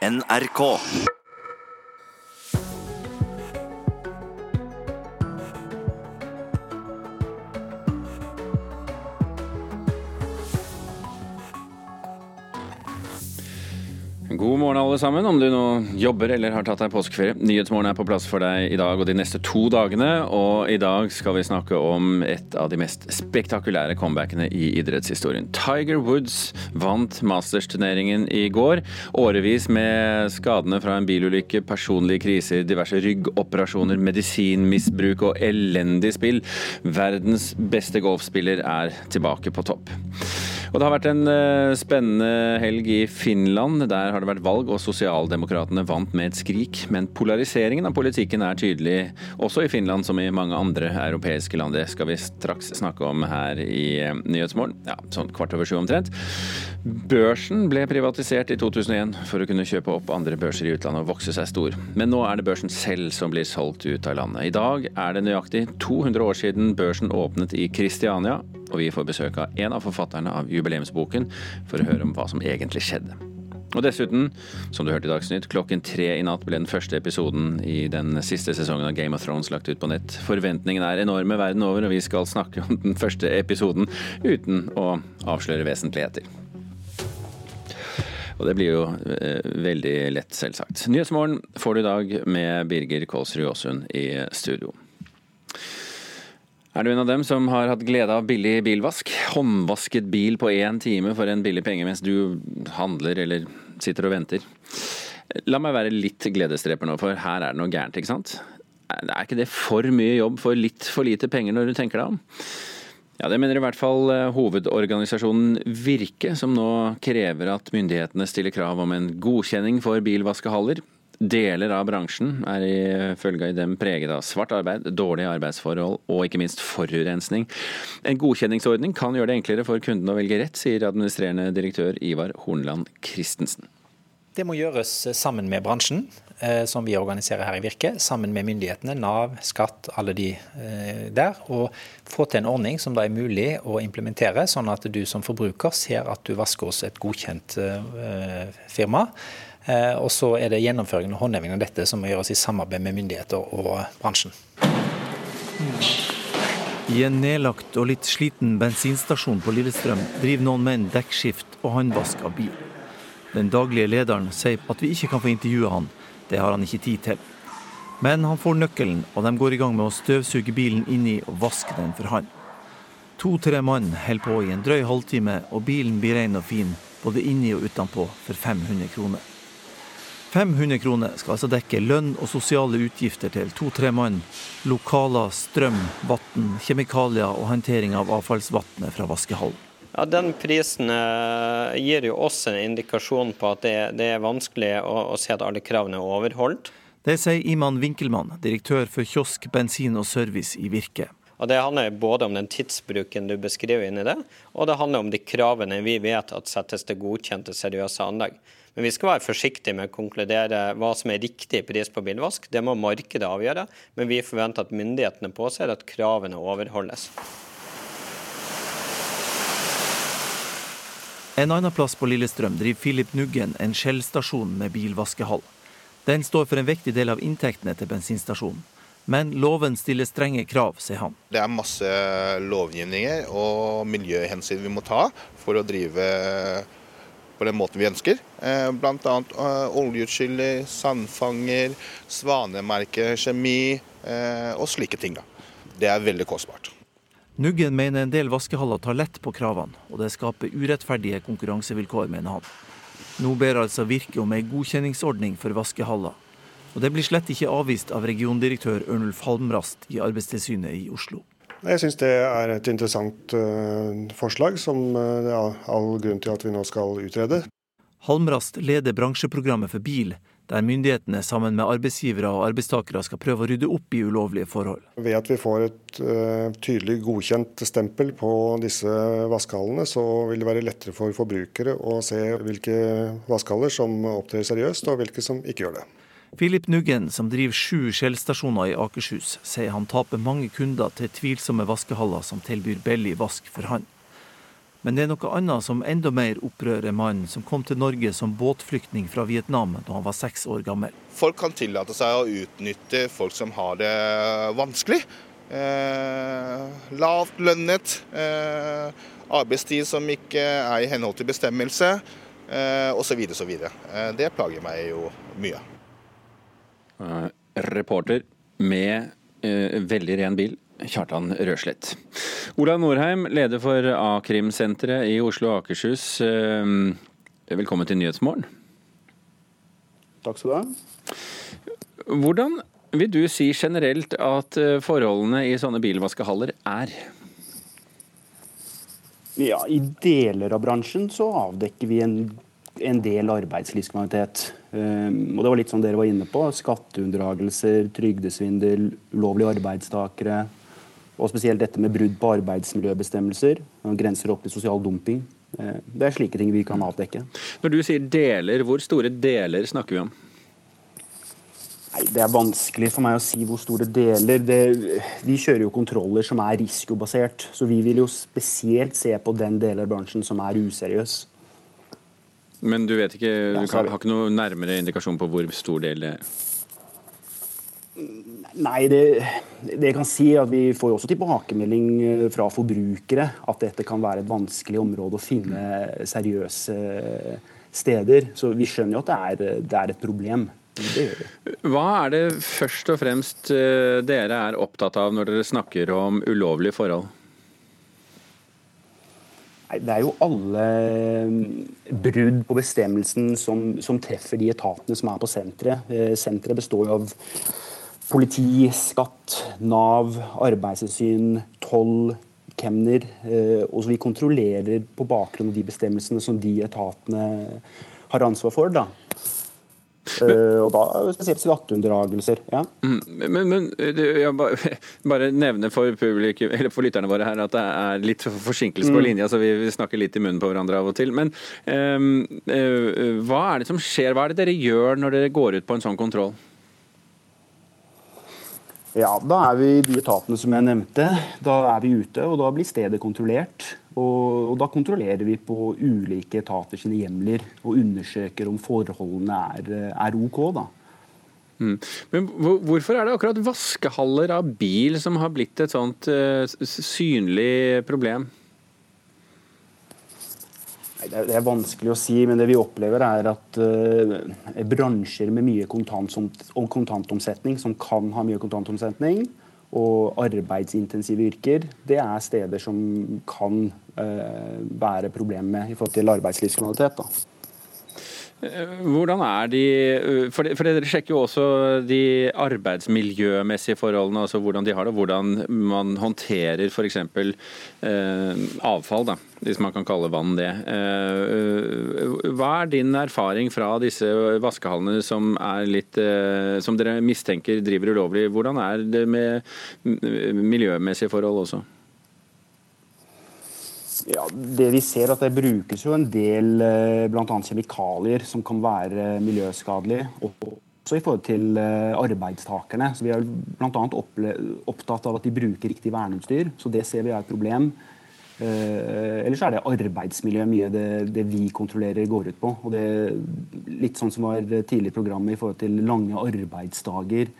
NRK. Morgen, alle sammen, om du nå jobber eller har tatt deg påskeferie. Nyhetsmorgen er på plass for deg i dag og de neste to dagene. Og i dag skal vi snakke om et av de mest spektakulære comebackene i idrettshistorien. Tiger Woods vant Masters-turneringen i går. Årevis med skadene fra en bilulykke, personlige kriser, diverse ryggoperasjoner, medisinmisbruk og elendig spill. Verdens beste golfspiller er tilbake på topp. Og det har vært en uh, spennende helg i Finland. Der har det vært valg, og sosialdemokratene vant med et skrik. Men polariseringen av politikken er tydelig også i Finland som i mange andre europeiske land. Det skal vi straks snakke om her i uh, Nyhetsmorgen. Ja, sånn kvart over sju omtrent. Børsen ble privatisert i 2001 for å kunne kjøpe opp andre børser i utlandet og vokse seg stor. Men nå er det børsen selv som blir solgt ut av landet. I dag er det nøyaktig 200 år siden børsen åpnet i Kristiania og vi får besøk av en av forfatterne av jubileumsboken for å høre om hva som egentlig skjedde. Og dessuten, som du hørte i Dagsnytt, klokken tre i natt ble den første episoden i den siste sesongen av Game of Thrones lagt ut på nett. Forventningene er enorme verden over, og vi skal snakke om den første episoden uten å avsløre vesentligheter. Og det blir jo eh, veldig lett, selvsagt. Nyhetsmorgen får du i dag med Birger Kålsrud Aasund i studio. Er du en av dem som har hatt glede av billig bilvask? Håndvasket bil på én time for en billig penge mens du handler eller sitter og venter? La meg være litt gledesdreper nå, for her er det noe gærent, ikke sant? Er ikke det for mye jobb for litt for lite penger når du tenker deg om? Ja, Det mener i hvert fall hovedorganisasjonen Virke, som nå krever at myndighetene stiller krav om en godkjenning for bilvaskehaller. Deler av bransjen er ifølge dem preget av svart arbeid, dårlige arbeidsforhold og ikke minst forurensning. En godkjenningsordning kan gjøre det enklere for kunden å velge rett, sier administrerende direktør Ivar Hornland Christensen. Det må gjøres sammen med bransjen, som vi organiserer her i Virke. Sammen med myndighetene, Nav, skatt, alle de der. Og få til en ordning som da er mulig å implementere, sånn at du som forbruker ser at du vasker hos et godkjent firma. Og så er det gjennomføringen og håndhevingen av dette som må gjøres i samarbeid med myndigheter og bransjen. I en nedlagt og litt sliten bensinstasjon på Lillestrøm driver noen menn dekkskift og håndvask av bil. Den daglige lederen sier at vi ikke kan få intervjue han, det har han ikke tid til. Men han får nøkkelen, og de går i gang med å støvsuge bilen inni og vaske den for han. To-tre mann holder på i en drøy halvtime, og bilen blir ren og fin både inni og utenpå for 500 kroner. 500 kroner skal altså dekke lønn og sosiale utgifter til to-tre mann, lokaler, strøm, vann, kjemikalier og håndtering av avfallsvannet fra vaskehallen. Ja, Den prisen gir jo oss en indikasjon på at det, det er vanskelig å, å, se at alle kravene er overholdt. Det sier Iman Winkelmann, direktør for kiosk, bensin og service i Virke. Og Det handler både om den tidsbruken du beskriver inni det, og det handler om de kravene vi vet at settes til godkjente, seriøse anlegg. Men vi skal være forsiktige med å konkludere hva som er riktig pris på bilvask. Det må markedet avgjøre, men vi forventer at myndighetene påser at kravene overholdes. En annen plass på Lillestrøm driver Filip Nuggen en Shell-stasjon med bilvaskehall. Den står for en viktig del av inntektene til bensinstasjonen. Men loven stiller strenge krav, sier han. Det er masse lovgivninger og miljøhensyn vi må ta for å drive på den måten vi ønsker. Bl.a. oljeutskyller, sandfanger, svanemerke, kjemi og slike ting. Det er veldig kostbart. Nuggen mener en del vaskehaller tar lett på kravene, og det skaper urettferdige konkurransevilkår, mener han. Nå ber altså Virke om ei godkjenningsordning for vaskehaller. Og det blir slett ikke avvist av regiondirektør Ørnulf Halmrast i Arbeidstilsynet i Oslo. Jeg syns det er et interessant forslag som det er all grunn til at vi nå skal utrede. Halmrast leder bransjeprogrammet for bil, der myndighetene sammen med arbeidsgivere og arbeidstakere skal prøve å rydde opp i ulovlige forhold. Ved at vi får et uh, tydelig godkjent stempel på disse vaskehallene, så vil det være lettere for forbrukere å se hvilke vaskehaller som opptrer seriøst, og hvilke som ikke gjør det. Filip Nuggen, som driver sju Shell-stasjoner i Akershus, sier han taper mange kunder til tvilsomme vaskehaller som tilbyr billig vask for han. Men det er noe annet som enda mer opprører mannen som kom til Norge som båtflyktning fra Vietnam da han var seks år gammel. Folk kan tillate seg å utnytte folk som har det vanskelig. Eh, lavt lønnet, eh, arbeidstid som ikke er i henhold til bestemmelse, eh, osv. osv. Eh, det plager meg jo mye. Eh, reporter med eh, veldig ren bil, Kjartan Røslett. Olav Norheim, leder for A-krimsenteret i Oslo og Akershus. Eh, velkommen til Nyhetsmorgen. Takk skal du ha. Hvordan vil du si generelt at forholdene i sånne bilvaskehaller er? Ja, I deler av bransjen så avdekker vi en, en del arbeidslivskriminalitet. Um, og det var litt som dere var inne på. Skatteunndragelser, trygdesvindel, ulovlige arbeidstakere. Og spesielt dette med brudd på arbeidsmiljøbestemmelser. Grenser opp til sosial dumping. Uh, det er slike ting vi kan avdekke. Når du sier deler, hvor store deler snakker vi om? Nei, Det er vanskelig for meg å si hvor store deler. Det, vi kjører jo kontroller som er risikobasert. Så vi vil jo spesielt se på den delen av bransjen som er useriøs. Men du vet ikke, du kan, har ikke noe nærmere indikasjon på hvor stor del det er? Nei, det, det jeg kan si er at vi får jo også tilbakemelding eh, fra forbrukere at dette kan være et vanskelig område å finne seriøse steder. Så vi skjønner jo at det er, det er et problem. Hva er det først og fremst eh, dere er opptatt av når dere snakker om ulovlige forhold? Det er jo alle mm, brudd på bestemmelsen som, som treffer de etatene som er på senteret. Eh, Senteret består jo av politi, skatt, Nav, arbeidstilsyn, toll, kemner. eh, Og så vi kontrollerer på bakgrunn av de bestemmelsene som de etatene har ansvar for. da. Eh, Og da spesielt skatteunndragelser. Ja. Mm, Men, men du, jeg bare, nevner nevne for, publikum, eller for lytterne våre her at det er litt forsinkelse på linja, så vi vi snakker litt i munnen på hverandre av og til. Men um, uh, hva er det som skjer? Hva er det dere gjør når dere går ut på en sånn kontroll? Ja, da er vi i de etatene som jeg nevnte. Da er vi ute, og da blir stedet kontrollert. Og, og da kontrollerer vi på ulike etater sine hjemler og undersøker om forholdene er, er OK. da. Mm. Men hvorfor er det akkurat vaskehaller av bil som har blitt et sånt uh, synlig problem? Det er, vanskelig å si, men det vi opplever er at uh, bransjer med mye kontantom, kontantomsetning, som kan ha mye kontantomsetning, og arbeidsintensive yrker, det er steder som kan uh, være problemet i forhold til arbeidslivskriminalitet. da. Eh, Hvordan er de eh, For dere sjekker jo også de arbeidsmiljømessige forholdene, altså hvordan de har det, hvordan man håndterer f.eks. Eh, avfall, da, hvis man kan kalle vann det. Eh, hva er din erfaring fra disse vaskehallene som, litt, eh, som dere mistenker driver ulovlig? Hvordan er det med miljømessige forhold også? Ja, det vi ser at det brukes jo en del eh, bl.a. kjemikalier som kan være miljøskadelige. og Også i forhold til eh, arbeidstakerne. Så Vi er bl.a. opptatt av at de bruker riktig verneutstyr. Så det ser vi er et problem. Eh, ellers er det arbeidsmiljø mye det, det vi kontrollerer går ut på. Og det Litt sånn som var tidlig i programmet i forhold til lange arbeidsdager.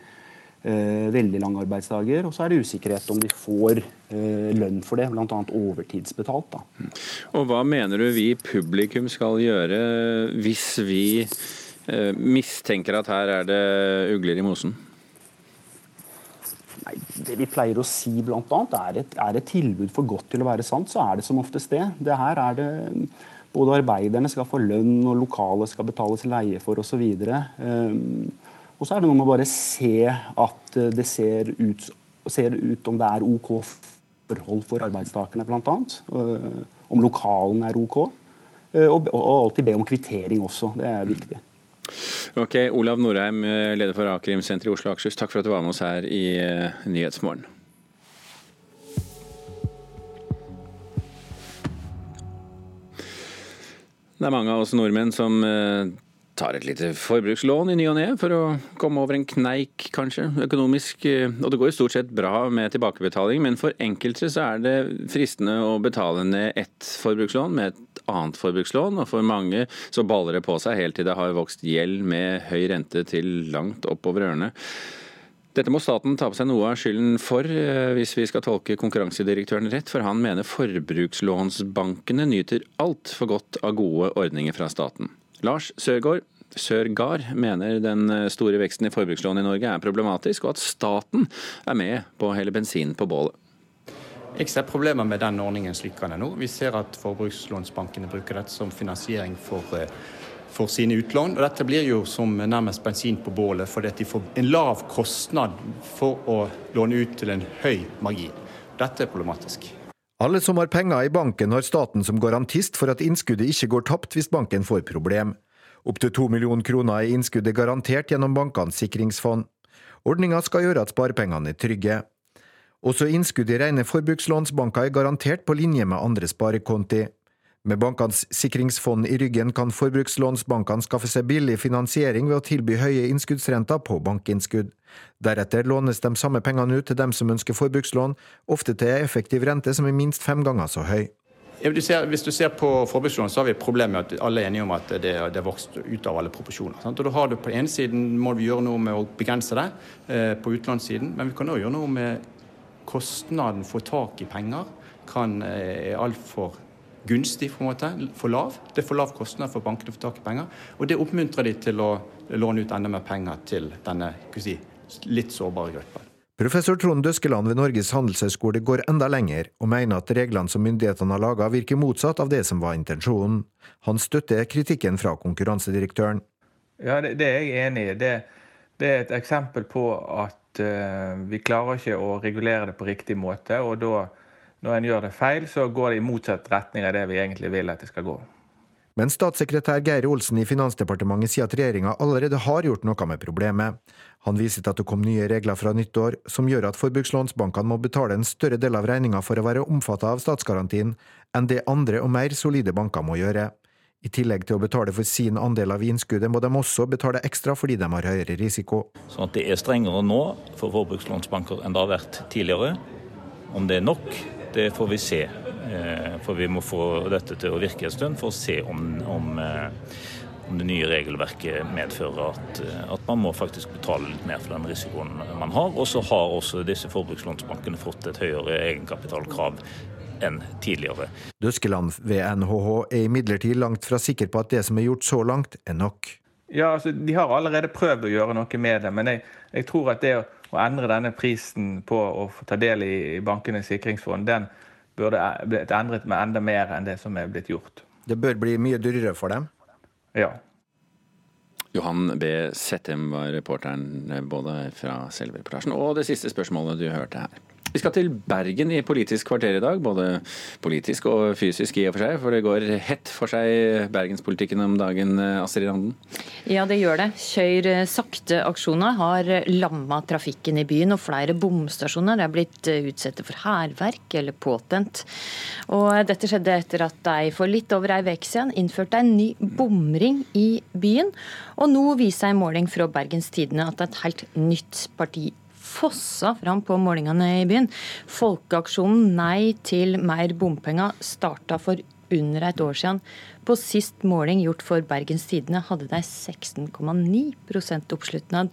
Eh, veldig lange arbeidsdager. Og så er det usikkerhet om de får eh, lønn for det, bl.a. overtidsbetalt. da. Og hva mener du vi publikum skal gjøre hvis vi eh, mistenker at her er det ugler i mosen? Nei, det vi pleier å si annet, er et, er et tilbud for godt til å være sant, så er det som oftest det. Det her er det Både arbeiderne skal få lønn, og lokale skal betales leie for osv. Um, og så er det noe med å bare se at eh, det ser ut, ser ut om det er OK forhold for arbeidstakerne, bl.a. Uh, om lokalene er OK. Uh, og, og alltid be om kvittering også. Det er viktig. Ok, Olav Norheim, eh, leder for A-krimsenteret i Oslo og Akershus, takk for at du var med oss her i eh, Nyhetsmorgen. Det er mange av oss nordmenn som eh, tar et lite forbrukslån i ny og ne for å komme over en kneik, kanskje, økonomisk. Og det går jo stort sett bra med tilbakebetaling, men for enkelte så er det fristende å betale ned ett forbrukslån med et annet forbrukslån, og for mange så baller det på seg helt til det har vokst gjeld med høy rente til langt oppover ørene. Dette må staten ta på seg noe av skylden for, eh, hvis vi skal tolke konkurransedirektøren rett, for han mener forbrukslånsbankene nyter altfor godt av gode ordninger fra staten. Lars Sørgaard, Sørgard mener den store veksten i forbrukslån i Norge er problematisk, og at staten er med på å helle bensin på bålet. Jeg ser problemer med den ordningen slik den er nå. Vi ser at forbrukslånsbankene bruker dette som finansiering for eh, for sine utlån. Og dette blir jo som nærmest bensin på bålet, fordi de får en lav kostnad for å låne ut til en høy margin. Dette er problematisk. Alle som har penger i banken har staten som garantist for at innskuddet ikke går tapt hvis banken får problem. Opptil to millioner kroner er innskuddet garantert gjennom bankenes sikringsfond. Ordninga skal gjøre at sparepengene er trygge. Også innskudd i rene forbrukslånsbanker er garantert på linje med andre sparekonti. Med bankenes sikringsfond i ryggen kan forbrukslånsbankene skaffe seg billig finansiering ved å tilby høye innskuddsrenter på bankinnskudd. Deretter lånes de samme pengene ut til dem som ønsker forbrukslån, ofte til en effektiv rente som er minst fem ganger så høy. Hvis du ser på forbrukslån, så har vi et problem med at alle er enige om at det, er vokst ut av alle proporsjoner. Sant? Og da har du På ene siden må vi gjøre noe med å begrense det eh, på utlånssiden, men vi kan òg gjøre noe med kostnaden for tak i penger. kan eh, er altfor gunstig, på en måte, for lav. Det er for lav kostnad for bankene å få tak i penger. Og det oppmuntrer de til å låne ut enda mer penger til denne si, litt sårbare gruppen. Professor Trond Døskeland ved Norges handelshøyskole går enda lenger, og mener at reglene som myndighetene har laga virker motsatt av det som var intensjonen. Han støtter kritikken fra konkurransedirektøren. Ja, det, det er jeg enig i. Det, det, er et eksempel på at uh, vi klarer ikke å regulere det på riktig måte. og da når en gjør det feil, så går det i motsatt retning av det vi egentlig vil at det skal gå. Men statssekretær Geir Olsen i Finansdepartementet sier at regjeringa allerede har gjort noe med problemet. Han viser til at det kom nye regler fra nyttår som gjør at forbrukslånsbankene må betale en større del av regninga for å være omfatta av statsgarantien, enn det andre og mer solide banker må gjøre. I tillegg til å betale for sin andel av innskuddet, må de også betale ekstra fordi de har høyere risiko. Sånn at det er strengere nå for forbrukslånsbanker enn det har vært tidligere. Om det er nok, det får vi se. Eh, for vi må få dette til å virke en stund for å se om, om, eh, om det nye regelverket medfører at, eh, at, man må faktisk betale litt mer for den risikoen man har. Og så har også disse forbrukslånsbankene fått et høyere egenkapitalkrav enn tidligere. Døskeland ved NHH er imidlertid langt fra sikker på at det som er gjort så langt, er nok. Ja, altså, De har allerede prøvd å gjøre noe med det, men jeg, jeg tror at det å å endre denne prisen på å ta del i bankenes sikringsfond, den burde blitt endret med enda mer enn det som er blitt gjort. Det bør bli mye dyrere for dem? Ja. Johan B. Settem var reporteren både fra selve reportasjen og det siste spørsmålet du hørte her. Vi skal til Bergen i Politisk kvarter i dag, både politisk og fysisk i og for seg. For det går hett for seg bergenspolitikken om dagen, Astrid Randen? Ja, det gjør det. Kjør sakte-aksjoner har lamma trafikken i byen, og flere bomstasjoner er blitt utsatt for hærverk eller påtent. Og dette skjedde etter at de for litt over ei uke siden innførte en ny bomring i byen. Og nå viser en måling fra Bergens Tidende at et helt nytt parti fossa fram på målingene i byen. Folkeaksjonen Nei til mer bompenger starta for under et år siden. På sist måling gjort for Bergens Tidende hadde de 16,9% oppslutnad.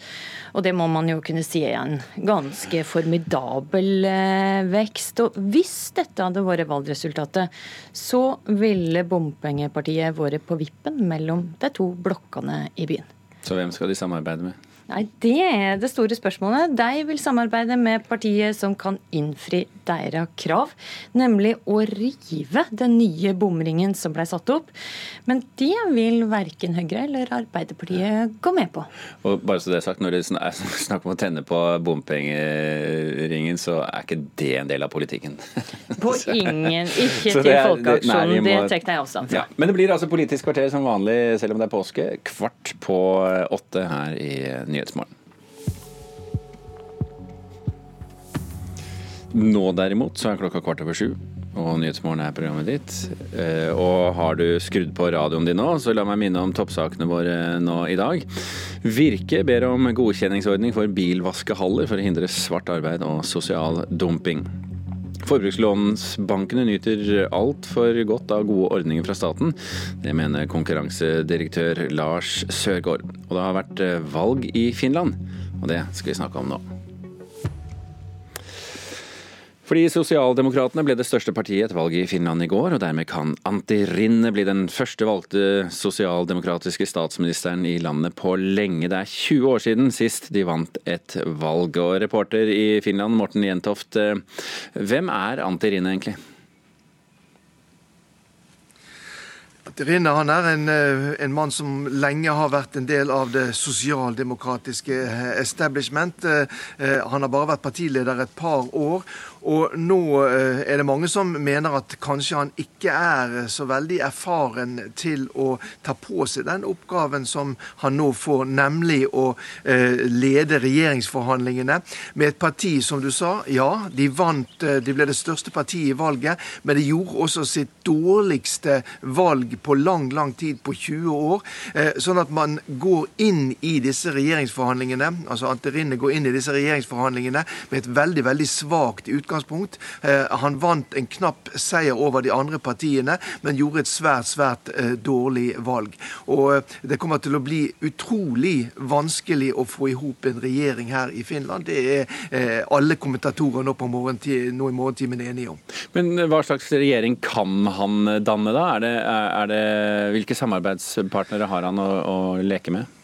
Og det må man jo kunne si er en ganske formidabel eh, vekst. Og hvis dette hadde vært valgresultatet, så ville bompengepartiet vært på vippen mellom de to blokkene i byen. Så hvem skal de samarbeide med? Nei, Det er det store spørsmålet. De vil samarbeide med partiet som kan innfri deres krav, nemlig å rive den nye bomringen som ble satt opp. Men det vil verken Høyre eller Arbeiderpartiet gå med på. Og bare så det er sagt, Når det er snakk om å tenne på bompengeringen, så er ikke det en del av politikken? På ingen. Ikke til Folkeaksjonen. Det tar jeg avstand fra. Ja, men det blir altså Politisk kvarter som vanlig, selv om det er påske. Kvart på åtte her i Nyhetsmorgen. Nyhetsmorgen. Nå derimot så er klokka kvart over sju. og Nyhetsmorgen er programmet ditt. Eh, og har du skrudd på radioen din nå, så la meg minne om toppsakene våre nå i dag. Virke ber om godkjenningsordning for bilvaskehaller for å hindre svart arbeid og sosial dumping. Forbrukslånsbankene nyter altfor godt av gode ordninger fra staten. Det mener konkurransedirektør Lars Sørgaard. Og det har vært valg i Finland, og det skal vi snakke om nå. Fordi Sosialdemokratene ble det største partiet et valg i Finland i går, og dermed kan Antti Rinne bli den første valgte sosialdemokratiske statsministeren i landet på lenge. Det er 20 år siden sist de vant et valg. Og reporter i Finland, Morten Jentoft, eh, hvem er Antti Rinne egentlig? Rinne han er en, eh, en, mann som lenge har vært en del av det sosialdemokratiske eh, establishment. Han har bare vært partileder et par år, og nå eh, er det mange som mener at kanskje han ikke er så veldig erfaren til å ta på seg den oppgaven som han nå får, nemlig å eh, lede regjeringsforhandlingene med et parti som du sa, ja, de vant, eh, de ble det største partiet i valget, men de gjorde også sitt dårligste valg på lang, lang tid, på 20 år. Sånn at man går inn i disse regjeringsforhandlingene, altså Anterine går inn i disse regjeringsforhandlingene med et veldig, veldig svakt utgangspunkt utgangspunkt. Eh, han vant en knapp seier over de andre partiene, men gjorde et svært, svært eh, dårlig valg. Og eh, det kommer til å bli utrolig vanskelig å få i hop en regjering her i Finland. Det er alle kommentatorer nå, på nå i morgentimen enige om. Men hva slags regjering kan han danne, da? Er det, er det, hvilke samarbeidspartnere har han å, å leke med?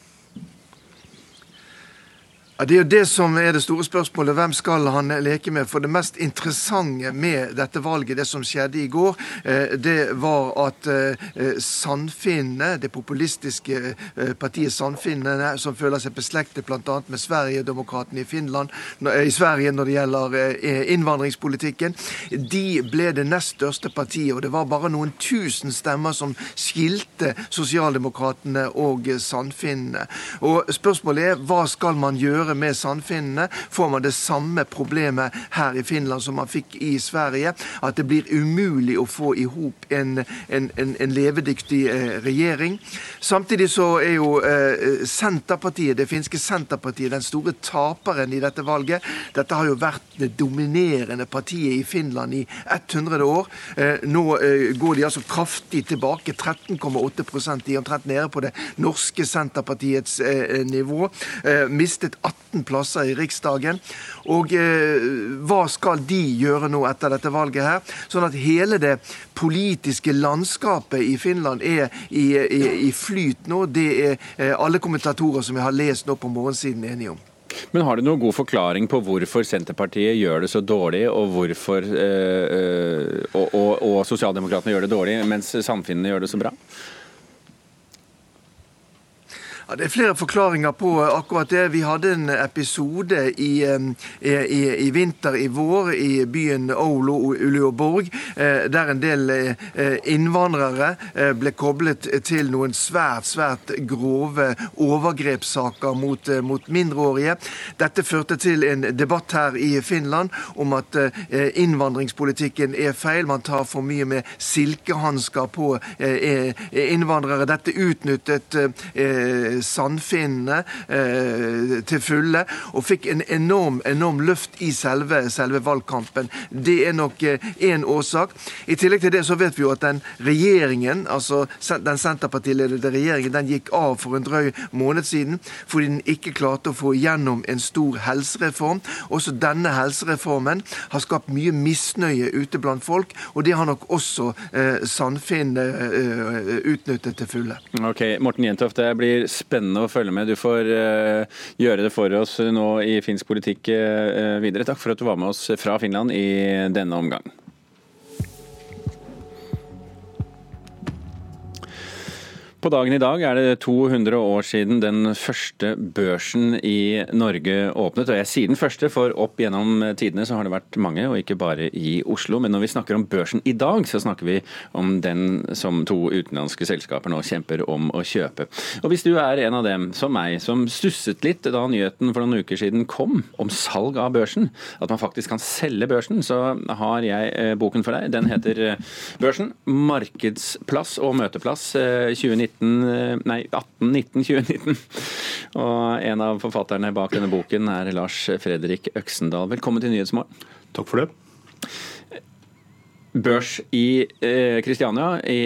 Ja, Det er jo det som er det store spørsmålet. Hvem skal han leke med? For det mest interessante med dette valget, det som skjedde i går, eh, det var at Sandfinnene, det populistiske eh, partiet Sandfinnene, som føler seg beslektet bl.a. med Sverigedemokraterna i Finland, i Sverige når det gjelder innvandringspolitikken, de ble det nest største partiet. Og det var bare noen tusen stemmer som skilte Sosialdemokratene og Sandfinnene. Og spørsmålet er hva skal man gjøre? Gjøre med sandfinnene, får man det samme problemet her i Finland som man fikk i Sverige. At det blir umulig å få i hop en, en, en, en, levedyktig eh, regjering. Samtidig så er jo eh, Senterpartiet, det finske Senterpartiet den store taperen i dette valget. Dette har jo vært det dominerende partiet i Finland i 100 år. Eh, nå går de altså kraftig tilbake. 13,8% De er omtrent nede på det norske Senterpartiets nivå. Mistet 18 18 plasser i Riksdagen. Og eh, hva skal de gjøre nå etter dette valget her? Sånn at hele det politiske landskapet i Finland er i, i, i flyt nå. Det er eh, alle kommentatorer som jeg har lest nå på morgensiden enige om. Men har du noen god forklaring på hvorfor Senterpartiet gjør det så dårlig, og hvorfor øh, og, og, og Sosialdemokratene gjør det dårlig, mens Sannfinnene gjør det så bra? Ja, det er flere forklaringer på akkurat det. Vi hadde en episode i, i, i vinter i vår i byen Oulu, Uleåborg, eh, der en del eh, innvandrere eh, ble koblet til noen svært, svært grove overgrepssaker mot, mot mindreårige. Dette førte til en debatt her i Finland om at innvandringspolitikken er feil. Man tar for mye med silkehansker på innvandrere. Dette utnyttet Sandfinnene eh, til fulle, og fikk en enorm, enorm løft i selve, selve valgkampen. Det er nok én eh, årsak. I tillegg til det så vet vi jo at den regjeringen, altså den Senterpartiledede regjeringen, den gikk av for en drøy måned siden fordi den ikke klarte å få igjennom en stor helsereform. Også denne helsereformen har skapt mye misnøye ute blant folk, og det har nok også eh, Sandfinn eh, utnyttet til fulle. Ok, Morten Jentoft, det blir spennende å følge med. Du får uh, gjøre det for oss nå i finsk politikk uh, videre. Takk for at du var med oss fra Finland i denne omgang. På dagen i dag er det 200 år siden den første børsen i Norge åpnet. Og jeg sier den første, for opp gjennom tidene så har det vært mange, og ikke bare i Oslo. Men når vi snakker om børsen i dag, så snakker vi om den som to utenlandske selskaper nå kjemper om å kjøpe. Og hvis du er en av dem, som meg, som stusset litt da nyheten for noen uker siden kom om salg av børsen, at man faktisk kan selge børsen, så har jeg eh, boken for deg. Den heter eh, Børsen markedsplass og møteplass 2019 19, nei, 1819-2019. Og en av forfatterne bak denne boken er Lars Fredrik Øksendal. Velkommen til Nyhetsmorgen. Takk for det. Børs i Kristiania i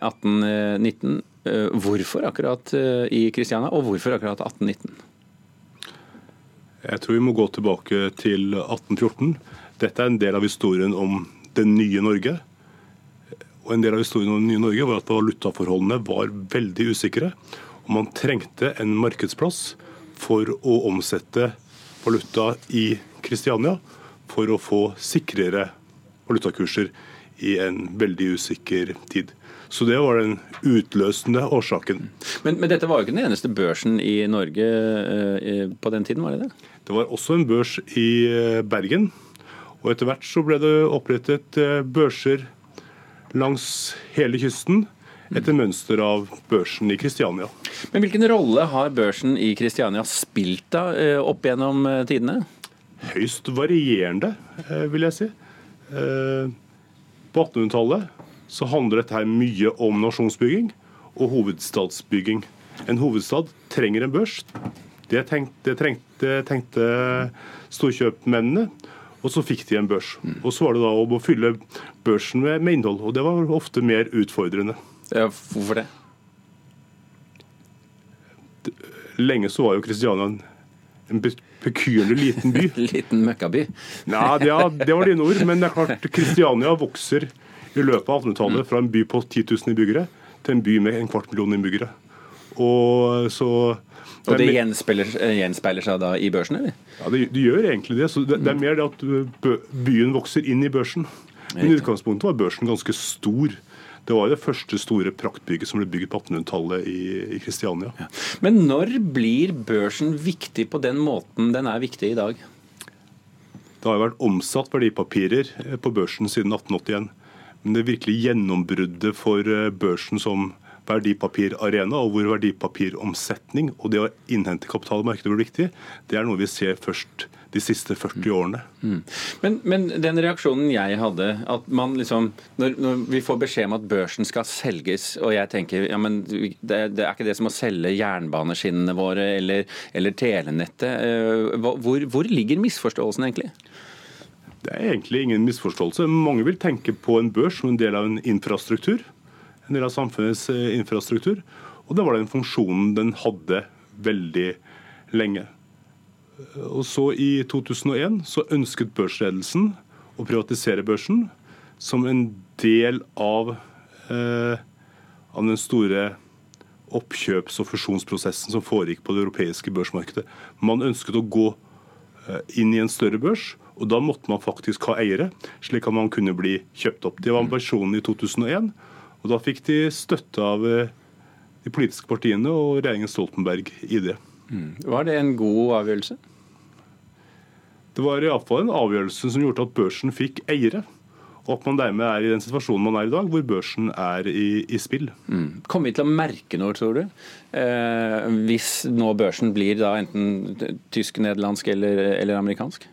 1819. Eh, hvorfor akkurat eh, i Kristiania, og hvorfor akkurat 1819? Jeg tror vi må gå tilbake til 1814. Dette er en del av historien om det nye Norge. Og En del av historien om nye Norge var at valutaforholdene var veldig usikre. og Man trengte en markedsplass for å omsette valuta i Kristiania for å få sikrere valutakurser i en veldig usikker tid. Så det var den utløsende årsaken. Men, men dette var jo ikke den eneste børsen i Norge eh, på den tiden, var det det? Det var også en børs i eh, Bergen. Og etter hvert så ble det opprettet eh, børser langs hele kysten etter mønster av børsen i Kristiania. Men Hvilken rolle har børsen i Kristiania spilt da, eh, opp gjennom eh, tidene? Høyst varierende, eh, vil jeg si. På 1800-tallet så handler dette her mye om nasjonsbygging og hovedstadsbygging. En hovedstad trenger en børs. Det tenkte, tenkte, tenkte storkjøpmennene. Og så fikk de en børs. Og så var det da om å fylle børsen med, med innhold. Og det var ofte mer utfordrende. Ja, hvorfor det? Lenge så var jo Kristiania en, en pekyrlig liten by. liten møkkaby? Nei, ja, det var dine ord. Men det er klart, Kristiania vokser i løpet av 1800-tallet fra en by på 10 000 innbyggere til en by med en kvart million innbyggere. Og så og det gjenspeiler, gjenspeiler, seg da i børsen, eller? Ja, det, det gjør egentlig det. Så det, det, er mer det at byen vokser inn i børsen. Men i utgangspunktet var børsen ganske stor. Det var det første store praktbygget som ble bygd på 1800-tallet i Kristiania. Ja. Men når blir børsen viktig på den måten den er viktig i dag? Det har jo vært omsatt verdipapirer eh, på børsen siden 1881. Men det virkelige gjennombruddet for eh, børsen som verdipapirarena, og hvor verdipapiromsetning og det å innhente kapital i markedet blir viktig, det er noe vi ser først de siste 40 årene. Mm. Men, men, den reaksjonen jeg hadde, at man liksom når, når, vi får beskjed om at børsen skal selges, og jeg tenker ja, men det, det er ikke det som å selge jernbaneskinnene våre eller, eller telenettet. Eh, hvor, hvor ligger misforståelsen egentlig? Det er egentlig ingen misforståelse. Mange vil tenke på en børs som en del av en infrastruktur en del av samfunnets eh, infrastruktur. Og det var den funksjonen den hadde veldig lenge. Og så I 2001 så ønsket børsledelsen å privatisere børsen som en del av, eh, av den store oppkjøps- og fusjonsprosessen som foregikk på det europeiske børsmarkedet. Man ønsket å gå eh, inn i en større børs, og da måtte man faktisk ha eiere, slik at man kunne bli kjøpt opp. Det var ambisjonen i 2001. Og Da fikk de støtte av eh, de politiske partiene og regjeringen Stoltenberg i det. Mm. Var det en god avgjørelse? Det var iallfall en avgjørelse som gjorde at børsen fikk eiere. Og at man dermed er i den situasjonen man er i dag, hvor børsen er i, i spill. Mm. Kommer vi til å merke noe, tror du? Eh, hvis nå børsen blir da enten tysk, nederlandsk eller, eller amerikansk?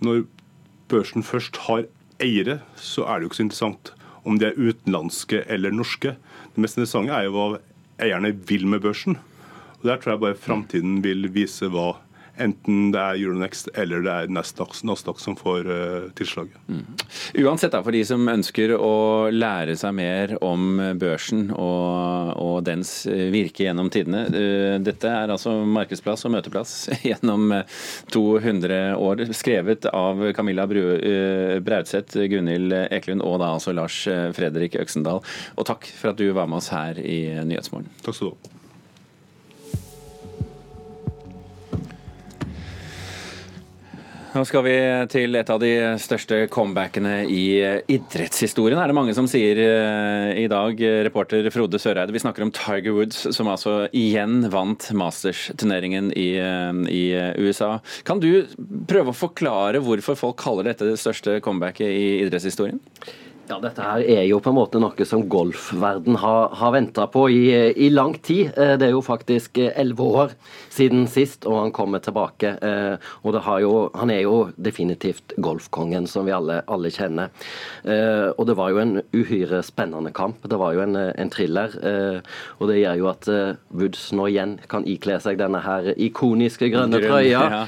Når børsen først har eiere, så er det jo ikke så interessant om de er utenlandske eller norske. Det mest interessante er jo hva eierne vil med børsen. Og Der tror jeg bare framtiden vil vise hva Enten det er Euronext eller det er Nasdaq, Nasdaq som får uh, tilslaget. Mm. Uansett, da, for de som ønsker å lære seg mer om børsen og, og dens virke gjennom tidene. Uh, dette er altså markedsplass og møteplass gjennom 200 år, skrevet av Camilla uh, Braudseth, Gunhild Eklund og da altså Lars Fredrik Øksendal. Og takk for at du var med oss her i Nyhetsmorgen. Takk skal du ha. Nå skal vi til et av de største comebackene i idrettshistorien, er det mange som sier i dag. Reporter Frode Søreide, vi snakker om Tiger Woods, som altså igjen vant Masters-turneringen i, i, USA. Kan du prøve å forklare hvorfor folk kaller dette det største comebacket i idrettshistorien? Ja, Dette her er jo på en måte noe som golfverden har, har venta på i, i, lang tid. Eh, det er jo faktisk eh, elleve år siden sist, og han kommer tilbake. Eh, og jo, Han er jo definitivt golfkongen, som vi alle, alle, kjenner. Og det var jo en uhyre spennende kamp. Det var jo en, en thriller. Og det gjør jo at Woods nå igjen kan ikle seg denne her ikoniske grønne trøya. Ja.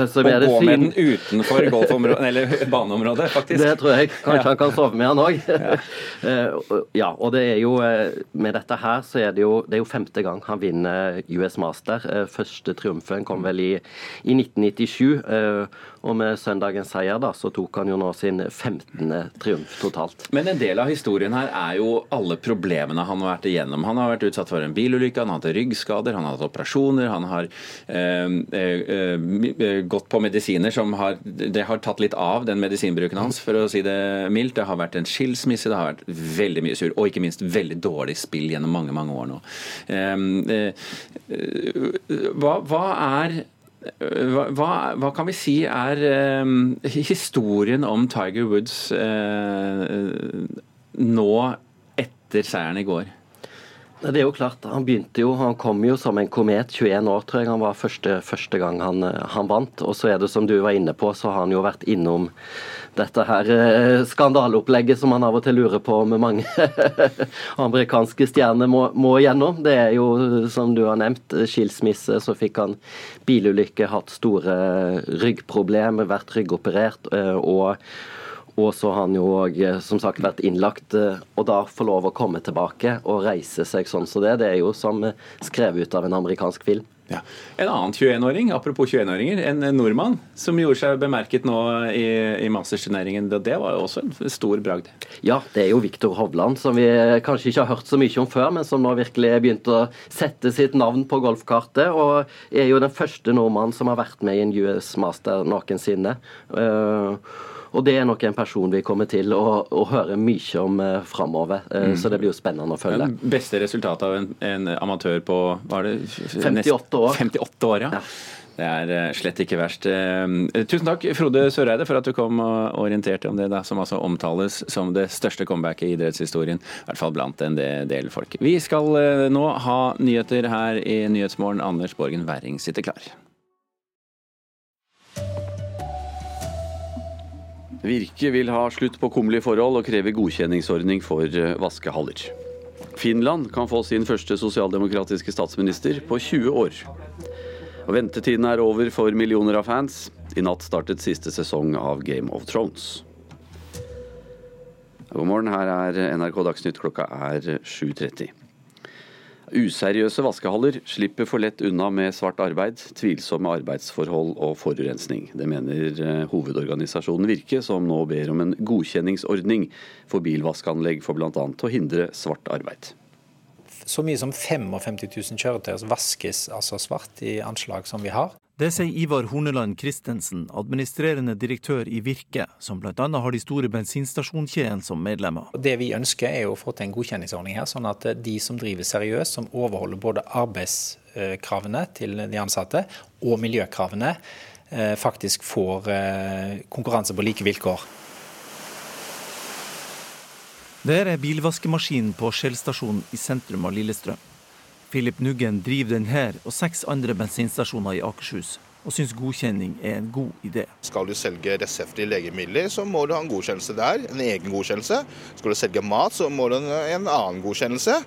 og gå med den utenfor golfområdet, eller baneområdet, faktisk. Det tror jeg. Kanskje ja. han kan sove med han òg. Ja. og det er jo eh, Med dette her så er det jo, det er jo femte gang han vinner US Master. Eh, første triumfen kom vel i, i 1997. Og med søndagens seier da, så tok han jo nå sin 15. triumf totalt. Men en del av historien her er jo alle problemene han har vært igjennom. Han har vært utsatt for en bilulykke, han har hatt ryggskader, han har hatt operasjoner, han har øh, øh, gått på medisiner som har Det har tatt litt av den medisinbruken hans, for å si det mildt. Det har vært en skilsmisse, det har vært veldig mye sur, og ikke minst veldig dårlig spill gjennom mange, mange år nå. Eh, hva, hva er hva, hva, kan vi si er eh, historien om Tiger Woods eh, nå etter seieren i går? Det er jo klart, Han begynte jo, han kom jo som en komet, 21 år tror jeg han var første, første gang han, han, vant. Og så er det som du var inne på, så har han jo vært innom dette her eh, skandaleopplegget som han av og til lurer på om mange amerikanske stjerner må, må gjennom. Det er jo, som du har nevnt, skilsmisse, så fikk han bilulykke, hatt store ryggproblemer, vært ryggoperert. Eh, og og så har han jo òg som sagt vært innlagt. Og da få lov å komme tilbake og reise seg sånn som så det, det er jo som skrevet ut av en amerikansk film. Ja. En annen 21-åring, apropos 21-åringer, en nordmann som gjorde seg bemerket nå i, i Masters-turneringen. Det var jo også en stor bragd. Ja, det er jo Viktor Hovland, som vi kanskje ikke har hørt så mye om før, men som nå virkelig har begynt å sette sitt navn på golfkartet. Og er jo den første nordmannen som har vært med i en US Master noensinne. Uh, og det er nok en person vi kommer til å, å høre mye om eh, framover. Eh, mm. Så det blir jo spennende å følge. Beste resultat av en, en amatør på var det, 58 år. 58 år, ja. ja. Det er eh, slett ikke verst. Eh, tusen takk, Frode Søreide, for at du kom og orienterte om det da, som altså omtales som det største comebacket i idrettshistorien. I hvert fall blant en del folk. Vi skal nå ha nyheter her i Nyhetsmorgen. Anders Borgen Werring sitter klar. Virke vil ha slutt på kummerlige forhold og krever godkjenningsordning for eh, vaskehaller. Finland kan få sin første sosialdemokratiske statsminister på 20 år. Og ventetiden er over for millioner av fans. I natt startet siste sesong av Game of Thrones. God morgen, her er NRK Dagsnytt. Klokka er 7.30. Useriøse vaskehaller slipper for lett unna med svart arbeid, tvilsomme arbeidsforhold og forurensning. Det mener eh, hovedorganisasjonen Virke, som nå ber om en godkjenningsordning for bilvaskeanlegg for bl.a. å hindre svart arbeid. Så mye som 55 000 kjøretøy vaskes altså svart i anslag som vi har. Det sier Ivar Horneland Christensen, administrerende direktør i Virke, som bl.a. har de store bensinstasjonkjedene som medlemmer. Det vi ønsker er å få til en godkjenningsordning her, sånn at de som driver seriøst, som overholder både arbeidskravene til de ansatte og miljøkravene, eh, faktisk får eh, konkurranse på like vilkår. Det er bilvaskemaskinen på stasjon i sentrum av Lillestrøm. Philip Nuggen driver denne og seks andre bensinstasjoner i Akershus, og syns godkjenning er en god idé. Skal du selge reseptfrie legemidler, så må du ha en godkjennelse der, en egen godkjennelse. Skal du selge mat, så må du ha en annen godkjennelse.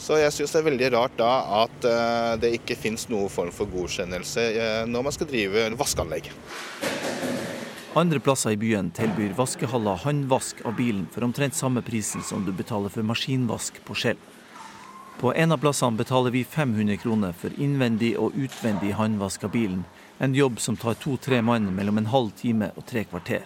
Så jeg syns det er veldig rart da at uh, det ikke finnes noen form for godkjennelse uh, når man skal drive vaskeanlegg. Andre plasser i byen tilbyr vaskehaller håndvask av bilen for omtrent samme prisen som du betaler for maskinvask på Skjell. På en av plassene betaler vi 500 kroner for innvendig og utvendig håndvask av bilen. En jobb som tar to-tre mann mellom en halv time og tre kvarter.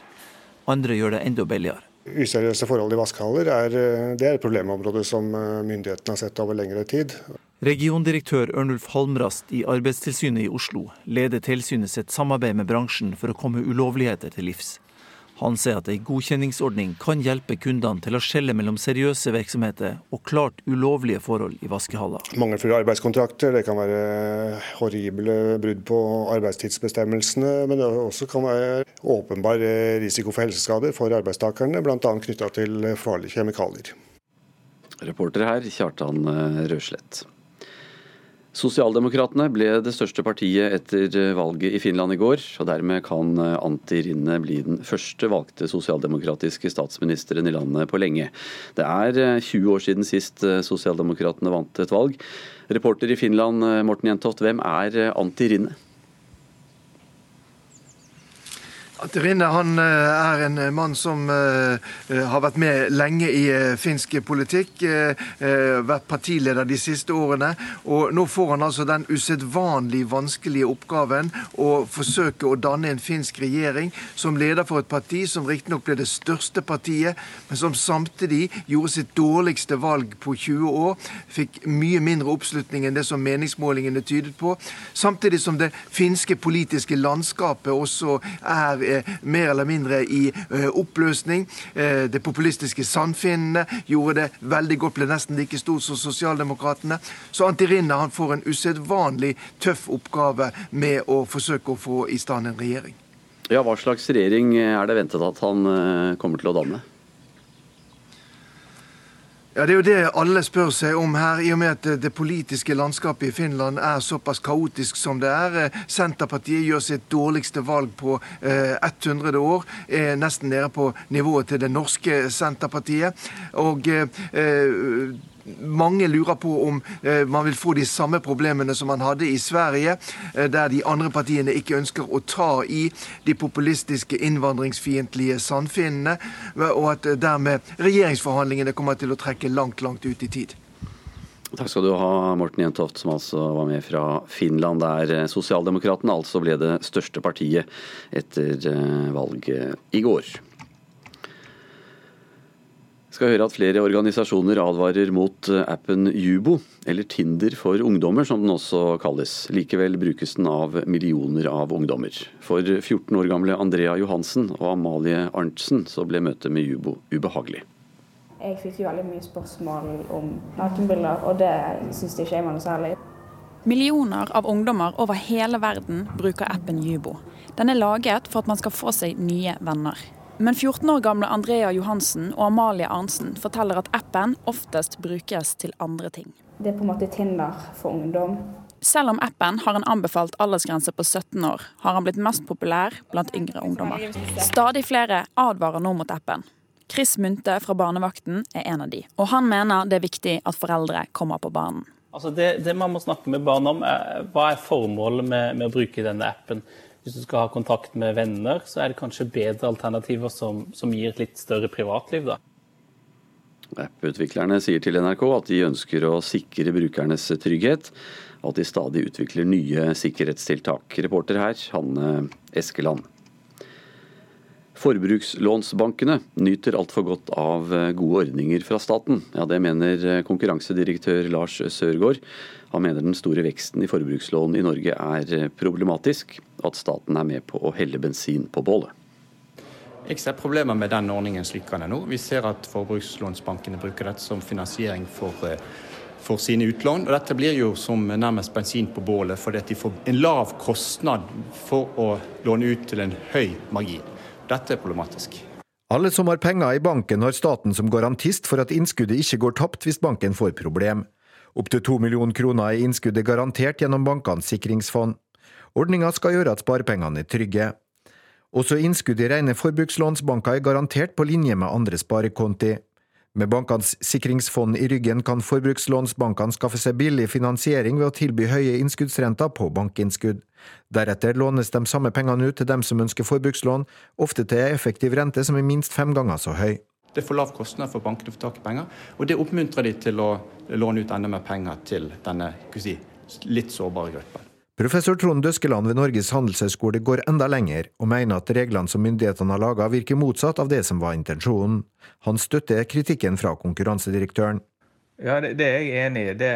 Andre gjør det enda billigere. Useriøse forhold i vaskehaller er, det er et problemområde som myndighetene har sett over lengre tid. Regiondirektør Ørnulf Halmrast i Arbeidstilsynet i Oslo leder tilsynet sitt samarbeid med bransjen for å komme ulovligheter til livs. Han sier at ei godkjenningsordning kan hjelpe kundene til å skjelle mellom seriøse virksomheter og klart ulovlige forhold i vaskehaller. Mangelfulle arbeidskontrakter, det kan være horrible brudd på arbeidstidsbestemmelsene, men det også kan være åpenbar risiko for helseskader for arbeidstakerne, bl.a. knytta til farlige kjemikalier. Reporter her, Kjartan Røslett. Sosialdemokratene ble det største partiet etter valget i Finland i går, og dermed kan Antti Rinne bli den første valgte sosialdemokratiske statsministeren i landet på lenge. Det er 20 år siden sist sosialdemokratene vant et valg. Reporter i Finland, Morten Jentoft, hvem er Antti Rinne? Rinne han er en mann som har vært med lenge i finsk politikk. Vært partileder de siste årene. Og nå får han altså den usedvanlig vanskelige oppgaven å forsøke å danne en finsk regjering som leder for et parti som riktignok ble det største partiet, men som samtidig gjorde sitt dårligste valg på 20 år. Fikk mye mindre oppslutning enn det som meningsmålingene tydet på. Samtidig som det finske politiske landskapet også er mer eller mindre i oppløsning. Det populistiske Sandfinnene gjorde det veldig godt, ble nesten like stort som Sosialdemokratene. Så Antirinna han får en usedvanlig tøff oppgave med å forsøke å få i stand en regjering. Ja, Hva slags regjering er det ventet at han kommer til å danne? Ja, Det er jo det alle spør seg om her, i og med at det politiske landskapet i Finland er såpass kaotisk som det er. Senterpartiet gjør sitt dårligste valg på eh, 100 år. Er nesten nede på nivået til det norske Senterpartiet. Og eh, mange lurer på om eh, man vil få de samme problemene som man hadde i Sverige, eh, der de andre partiene ikke ønsker å ta i de populistiske innvandringsfiendtlige sannfinnene, og at eh, dermed regjeringsforhandlingene kommer til å trekke langt, langt ut i tid. Takk skal du ha, Morten Jentoft, som altså var med fra Finland, der Sosialdemokratene altså ble det største partiet etter valget i går skal høre at flere organisasjoner advarer mot appen Jubo, eller Tinder for ungdommer som den også kalles. Likevel brukes den av millioner av ungdommer. For 14 år gamle Andrea Johansen og Amalie Arntzen så ble møtet med Jubo ubehagelig. Jeg fikk jo veldig mye spørsmål om nakenbilder, og det syns ikke jeg var noe særlig. Millioner av ungdommer over hele verden bruker appen Jubo. Den er laget for at man skal få seg nye venner. Men 14 år gamle Andrea Johansen og Amalie Arnsen forteller at appen oftest brukes til andre ting. Det er på en måte Tinder for ungdom. Selv om appen har en anbefalt aldersgrense på 17 år, har han blitt mest populær blant yngre ungdommer. Stadig flere advarer nå mot appen. Chris Munthe fra Barnevakten er en av de, og han mener det er viktig at foreldre kommer på banen. Altså det, det, man må snakke med barn om, er hva er formålet med, med å bruke denne appen. Hvis du skal ha kontakt med venner, så er det kanskje bedre alternativer som, som gir et litt større privatliv, da. App-utviklerne sier til NRK at de ønsker å sikre brukernes trygghet, og at de stadig utvikler nye sikkerhetstiltak. Reporter her, Hanne Eskeland. Forbrukslånsbankene nyter altfor godt av gode ordninger fra staten. Ja, Det mener konkurransedirektør Lars Sørgaard. Han mener den store veksten i forbrukslån i Norge er problematisk, og at staten er med på å helle bensin på bålet. Jeg ser problemer med den ordningen slik den er nå. Vi ser at forbrukslånsbankene bruker dette som finansiering for, for sine utlån. Og dette blir jo som nærmest bensin på bålet, fordi de får en lav kostnad for å låne ut til en høy margin. Dette er problematisk. Alle som har penger i banken har staten som garantist for at innskuddet ikke går tapt hvis banken får problem. Opptil to millioner kroner er innskudd er garantert gjennom bankenes sikringsfond. Ordninga skal gjøre at sparepengene er trygge. Også innskudd i rene forbrukslånsbanker er garantert på linje med andre sparekonti. Med bankenes sikringsfond i ryggen kan forbrukslånsbankene skaffe seg billig finansiering ved å tilby høye innskuddsrenter på bankinnskudd. Deretter lånes de samme pengene ut til dem som ønsker forbrukslån, ofte til en effektiv rente som er minst fem ganger så høy. Det er for lav kostnad for bankene å få tak i penger, og det oppmuntrer de til å låne ut enda mer penger til denne si, litt sårbare gruppen. Professor Trond Døskeland ved Norges handelshøyskole går enda lenger, og mener at reglene som myndighetene har laga virker motsatt av det som var intensjonen. Han støtter kritikken fra konkurransedirektøren. Ja, det, det er jeg enig i. Det,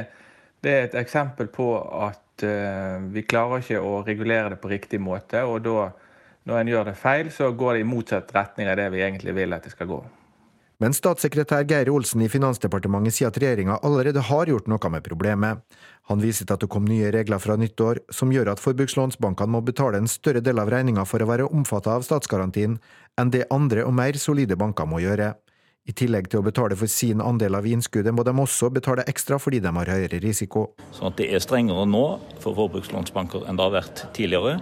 Det er et eksempel på at uh, vi klarer ikke å regulere det på riktig måte. Og da, når en gjør det feil, så går det i motsatt retning av det vi egentlig vil at det skal gå. Men statssekretær Geir Olsen i Finansdepartementet sier at regjeringa allerede har gjort noe med problemet. Han viser til at det kom nye regler fra nyttår som gjør at forbrukslånsbankene må betale en større del av regninga for å være omfattet av statsgarantien enn det andre og mer solide banker må gjøre. I tillegg til å betale for sin andel av innskuddet, må de også betale ekstra fordi de har høyere risiko. Sånn at det er strengere nå for forbrukslånsbanker enn det har vært tidligere.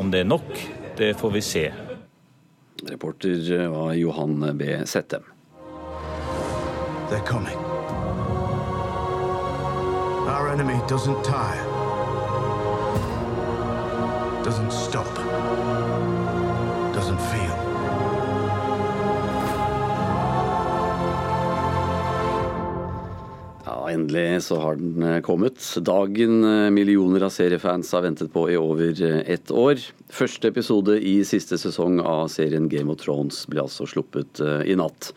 Om det er nok, det får vi se. Reporter var Johan B. Settem. They're coming. Our enemy doesn't tire, doesn't stop, doesn't feel. Endelig så har den eh, kommet. Dagen eh, millioner av seriefans har ventet på i over eh, ett år. Første episode i siste sesong av serien Game of Thrones ble altså sluppet i natt.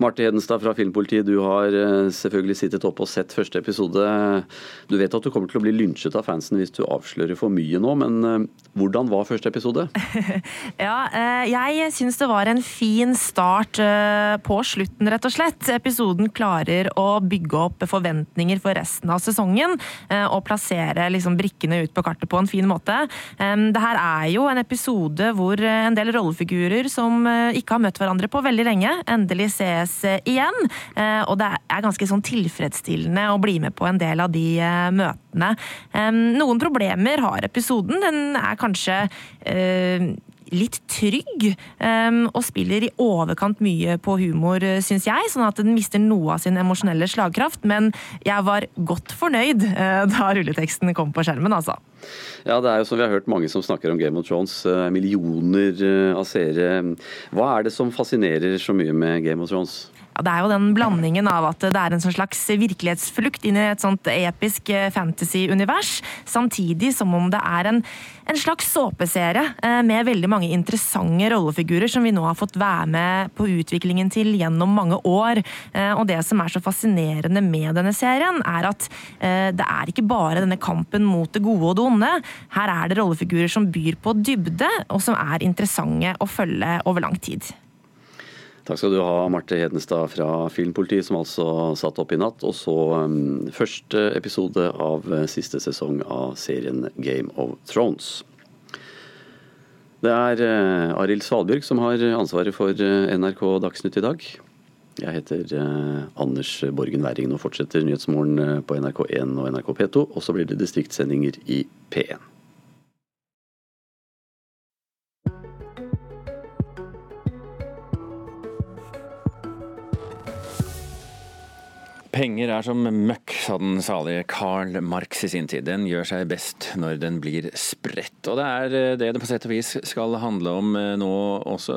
Marte Hedenstad fra Filmpolitiet, du har selvfølgelig sittet oppe og sett første episode. Du vet at du kommer til å bli lynsjet av fansen hvis du avslører for mye nå, men hvordan var første episode? ja, jeg syns det var en fin start på slutten, rett og slett. Episoden klarer å bygge opp forventninger for resten av sesongen, eh, og plassere liksom brikkene ut på kartet på en fin måte. Det her er jo en episode hvor eh, en del rollefigurer som eh, ikke har møtt hverandre på veldig lenge, endelig ses igjen. Og det er ganske sånn tilfredsstillende å bli med på en del av de møtene. Noen problemer har episoden. Den er kanskje litt trygg, um, og spiller i overkant mye på humor, syns jeg, sånn at den mister noe av sin emosjonelle slagkraft. Men jeg var godt fornøyd uh, da rulleteksten kom på skjermen, altså. Ja, det er jo som vi har hørt mange som snakker om Game of Thrones. Uh, millioner av seere. Hva er det som fascinerer så mye med Game of Thrones? Ja, det er jo den blandingen av at det er en sånn slags virkelighetsflukt inn i et sånt episk eh, fantasy-univers, samtidig som om det er en, en slags såpeserie eh, med veldig mange interessante rollefigurer som vi nå har fått være med på utviklingen til gjennom mange år. Eh, og det som er så fascinerende med denne serien, er at det er ikke bare denne kampen mot det gode og det onde. Her er det rollefigurer som byr på dybde, og som er interessante å følge over lang tid. Takk skal du ha, Marte Hedenstad fra Filmpolitiet, som altså satt opp i natt. Og så um, første episode av uh, siste sesong av serien Game of Thrones. Det er uh, Arild Svalbjørg som har ansvaret for uh, NRK Dagsnytt i dag. Jeg heter uh, Anders Borgen Werring. og fortsetter Nyhetsmorgen på NRK1 og NRK P2, og så blir det distriktssendinger i P1. Penger er som møkk, sa den salige Karl Marx i sin tid. Den gjør seg best når den blir spredt. Og det er eh, det det på sett og vis skal handle om eh, nå også.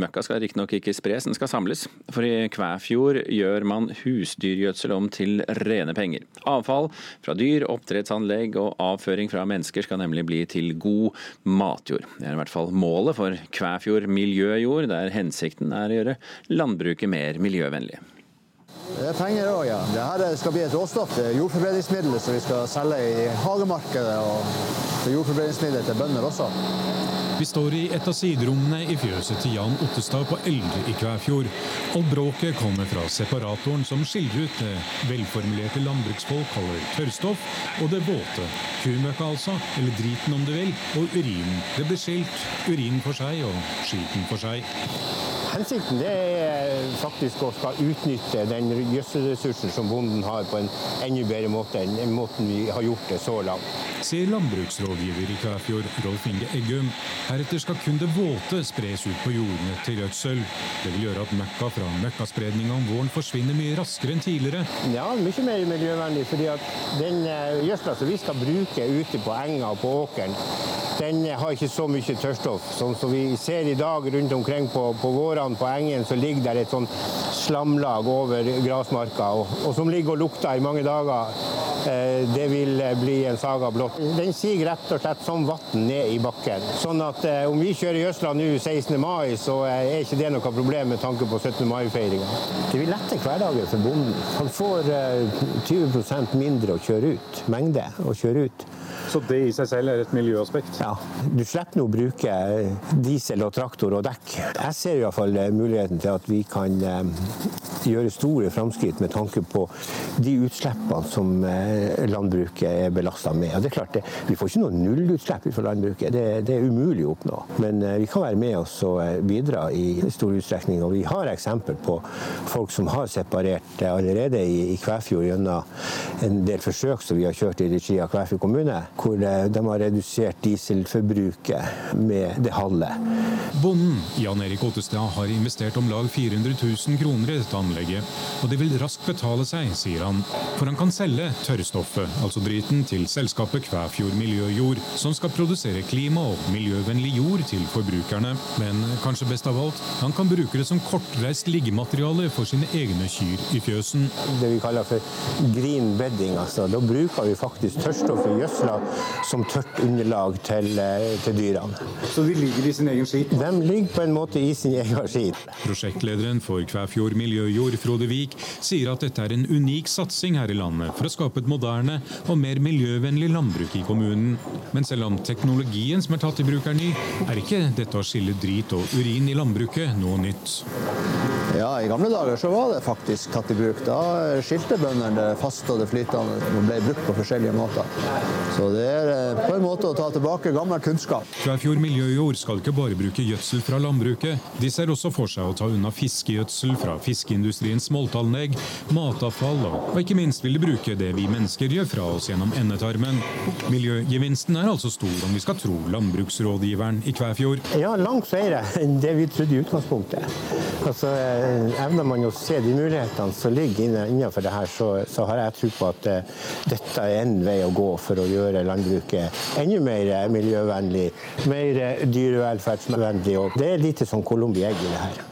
Møkka skal riktignok ikke spres, den skal samles. For i Kvæfjord gjør man husdyrgjødsel om til rene penger. Avfall fra dyr, oppdrettsanlegg og avføring fra mennesker skal nemlig bli til god matjord. Det er i hvert fall målet for Kvæfjord miljøjord, der hensikten er å gjøre landbruket mer miljøvennlig. Det er penger òg, ja. Dette skal bli et råstoff. Det er jordforbedringsmiddel som vi skal selge i hagemarkedet. Og jordforbedringsmiddel til bønder også. Vi står i et av siderommene i fjøset til Jan Ottestad på Eldre i Kvæfjord. Og bråket kommer fra separatoren som skiller ut det velformulerte landbruksfolk kaller tørrstoff, og det våte. Kumøkka altså, eller driten om du vil, og urinen. Det blir skilt Urinen for seg og skiten for seg. Hensikten er faktisk å skal utnytte den gjødselressursen som bonden har, på en enda bedre måte enn måten vi har gjort det så langt. Sier landbruksrådgiver i Kvæfjord, Rolf Inge Eggum. Heretter skal kun det våte spres ut på jordene til gjødsel. Det vil gjøre at møkka fra møkkaspredninga om våren forsvinner mye raskere enn tidligere. Ja, mye mer miljøvennlig. fordi at den eh, gjødsla som vi skal bruke ute på enga og på åkeren, den har ikke så mye tørrstoff. Sånn som vi ser i dag rundt omkring på, på på engen, så ligger der et sånn slamlag over grasmarka, og, og som ligger og lukter i mange dager. det vil bli en saga blått. Den siger rett og slett som vann ned i bakken. Sånn at om vi kjører Jøsla nå 16. mai, så er ikke det noe problem med tanke på 17. mai-feiringa. Det vil lette hverdagen for bonden. Han får 20% mindre å kjøre ut, mengde å kjøre ut. Så det i seg selv er et miljøaspekt? Ja. Du slipper nå å bruke diesel og traktor og dekk. Jeg ser iallfall muligheten til at vi kan gjøre store framskritt med tanke på de utslippene som landbruket er belasta med. Og det er klart, det, Vi får ikke noe nullutslipp fra landbruket, det, det, er umulig å oppnå. Men vi kan være med oss og bidra i stor utstrekning. Og vi har eksempel på folk som har separert allerede i, i Kvæfjord gjennom en del forsøk som vi har kjørt i regi av Kvæfjord kommune hvor de har redusert dieselforbruket med det halve. Bonden Jan Erik Ottestad har investert om lag 400 000 kroner i dette anlegget, og det vil raskt betale seg, sier han. For han kan selge tørrstoffet, altså driten, til selskapet Kvæfjord Miljøjord, som skal produsere klima- og miljøvennlig jord til forbrukerne. Men kanskje best av alt, han kan bruke det som kortreist liggemateriale for sine egne kyr i fjøsen. Det vi kaller for green bedding, altså. Da bruker vi faktisk tørrstoffet gjødsla som tørt underlag til, til, dyrene. Så de ligger i sin egen skit? De ligger på en måte i sin egen skit. Prosjektlederen for Kvæfjord miljøjord, Frode Vik, sier at dette er en unik satsing her i landet for å skape et moderne og mer miljøvennlig landbruk i kommunen. Men selv om teknologien som er tatt i bruk er ny, er ikke dette å skille drit og urin i landbruket noe nytt. Ja, I gamle dager så var det faktisk tatt i bruk. Da skilte bøndene det faste og det flytende og ble brukt på forskjellige måter. Så det er på en måte å ta tilbake gammel kunnskap. Kvæfjord miljøjord skal ikke bare bruke gjødsel fra landbruket. De ser også for seg å ta unna fiskegjødsel fra fiskeindustriens smoltanlegg, matavfall og, ikke minst vil de bruke det vi mennesker gjør fra oss gjennom endetarmen. Miljøgevinsten er altså stor om vi skal tro landbruksrådgiveren i Kvæfjord. Ja, langt flere enn det vi trodde i utgangspunktet. Altså, Evner man å se de mulighetene som ligger innenfor det her, så, så har jeg tro på at uh, dette er en vei å gå for å gjøre landbruket enda mer miljøvennlig, mer dyrevelferdsvennlig. og Det er lite sånn Colombi egg i det her.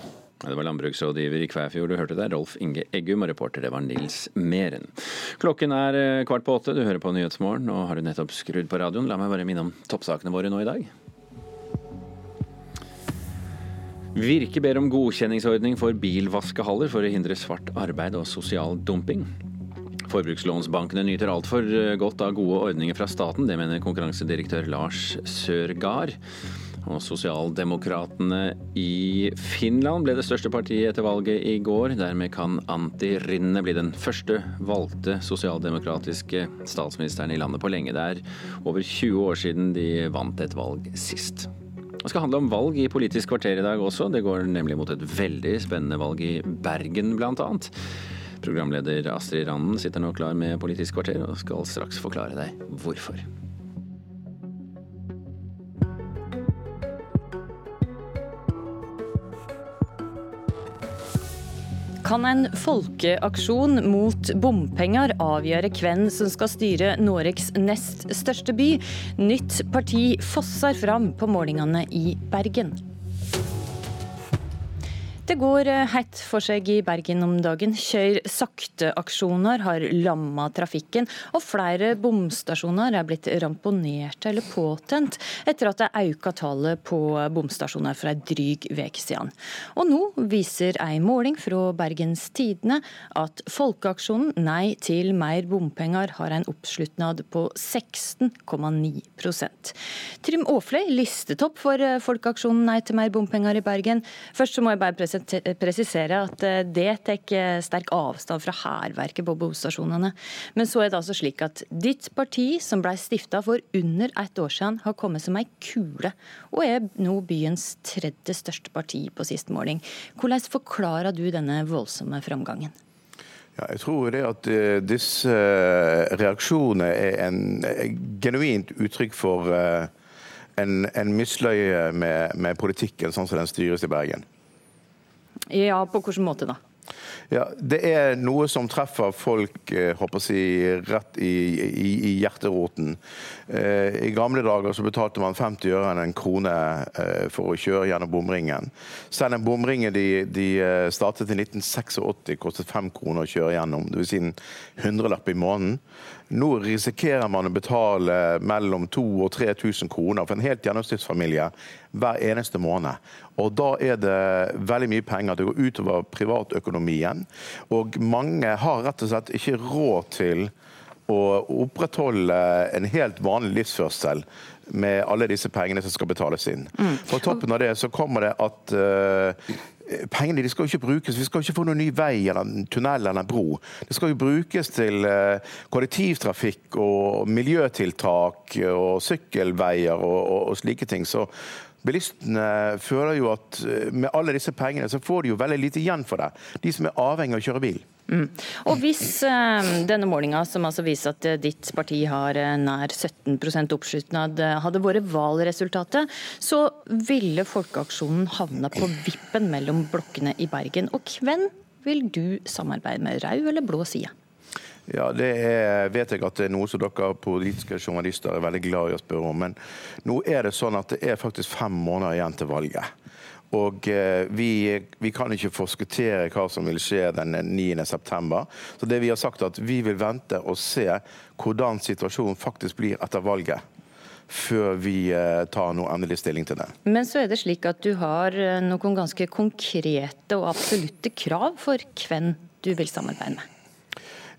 Det var landbruksrådgiver i Kvæfjord du hørte der, Rolf Inge Eggum, og reporter det var Nils Meren. Klokken er kvart på åtte, du hører på Nyhetsmorgen, og har du nettopp skrudd på radioen, la meg bare minne om toppsakene våre nå i dag. Virke ber om godkjenningsordning for bilvaskehaller for å hindre svart arbeid og sosial dumping. Forbrukslånsbankene nyter altfor godt av gode ordninger fra staten, det mener konkurransedirektør Lars Sørgaard. Og Sosialdemokratene i Finland ble det største partiet etter valget i går. Dermed kan Antti Rinne bli den første valgte sosialdemokratiske statsministeren i landet på lenge. Det er over 20 år siden de vant et valg sist. Det skal handle om valg i Politisk kvarter i dag også. Det går nemlig mot et veldig spennende valg i Bergen, blant annet. Programleder Astrid Randen sitter nå klar med Politisk kvarter og skal straks forklare deg hvorfor. Kan en folkeaksjon mot bompenger avgjøre hvem som skal styre Noregs nest største by? Nytt parti fosser fram på målingene i Bergen. Det går hett for seg i Bergen om dagen. Kjør sakte-aksjoner har lamma trafikken, og flere bomstasjoner er blitt ramponert eller påtent etter at det økte tallet på bomstasjoner for en dryg uke siden. Og nå viser ei måling fra Bergens Tidende at folkeaksjonen Nei til mer bompenger har en oppslutnad på 16,9% Trym Aafløy, listetopp for folkeaksjonen Nei til mer bompenger i Bergen. Først så må jeg bare presisere presisere at det tar sterk avstand fra hærverket på bomstasjonene. Men så er det altså slik at ditt parti, som ble stifta for under ett år siden, har kommet som ei kule, og er nå byens tredje største parti på sist måling. Hvordan forklarer du denne voldsomme framgangen? Ja, jeg tror det at disse reaksjonene er en genuint uttrykk for en, en misløye med, med politikken sånn som den styres i Bergen. Ja, på hvilken måte da? Ja, Det er noe som treffer folk håper eh, jeg, rett i, i, i hjerteroten. Eh, I gamle dager så betalte man 50 øre en krone eh, for å kjøre gjennom bomringen. Selv en bomringe de, de startet i 1986 kostet fem kroner å kjøre gjennom, dvs. Si en hundrelapp i måneden. Nå risikerer man å betale mellom 2000 og 3000 kroner for en helt gjennomsnittsfamilie hver eneste måned. Og da er det veldig mye penger. Det går utover privatøkonomien. Og mange har rett og slett ikke råd til å opprettholde en helt vanlig livsførsel med alle disse pengene som skal betales inn. Mm. På toppen av det så kommer det at uh, Pengene de skal jo ikke brukes, Vi skal jo ikke få noen ny vei eller en tunnel eller en bro. Det skal jo brukes til uh, kollektivtrafikk og miljøtiltak og sykkelveier og, og, og slike ting. Så Bilistene føler jo at uh, med alle disse pengene så får de jo veldig lite igjen for det. De som er avhengig av å kjøre bil. Mm. Og hvis eh, denne målinga, som altså viser at eh, ditt parti har eh, nær 17 oppslutnad, eh, hadde vært valgresultatet, så ville Folkeaksjonen havna på vippen mellom blokkene i Bergen. Og hvem vil du samarbeide med, rød eller blå side? Ja, Det er, vet jeg at det er noe som dere politiske journalister er veldig glad i å spørre om. Men nå er det sånn at det er faktisk fem måneder igjen til valget. Og eh, vi, vi, kan ikke forskuttere hva som vil skje den 9.9. Så det vi har sagt at vi vil vente og se hvordan situasjonen faktisk blir etter valget. Før vi eh, tar noe endelig stilling til det. Men så er det slik at du har eh, noen ganske konkrete og absolutte krav for hvem du vil samarbeide med.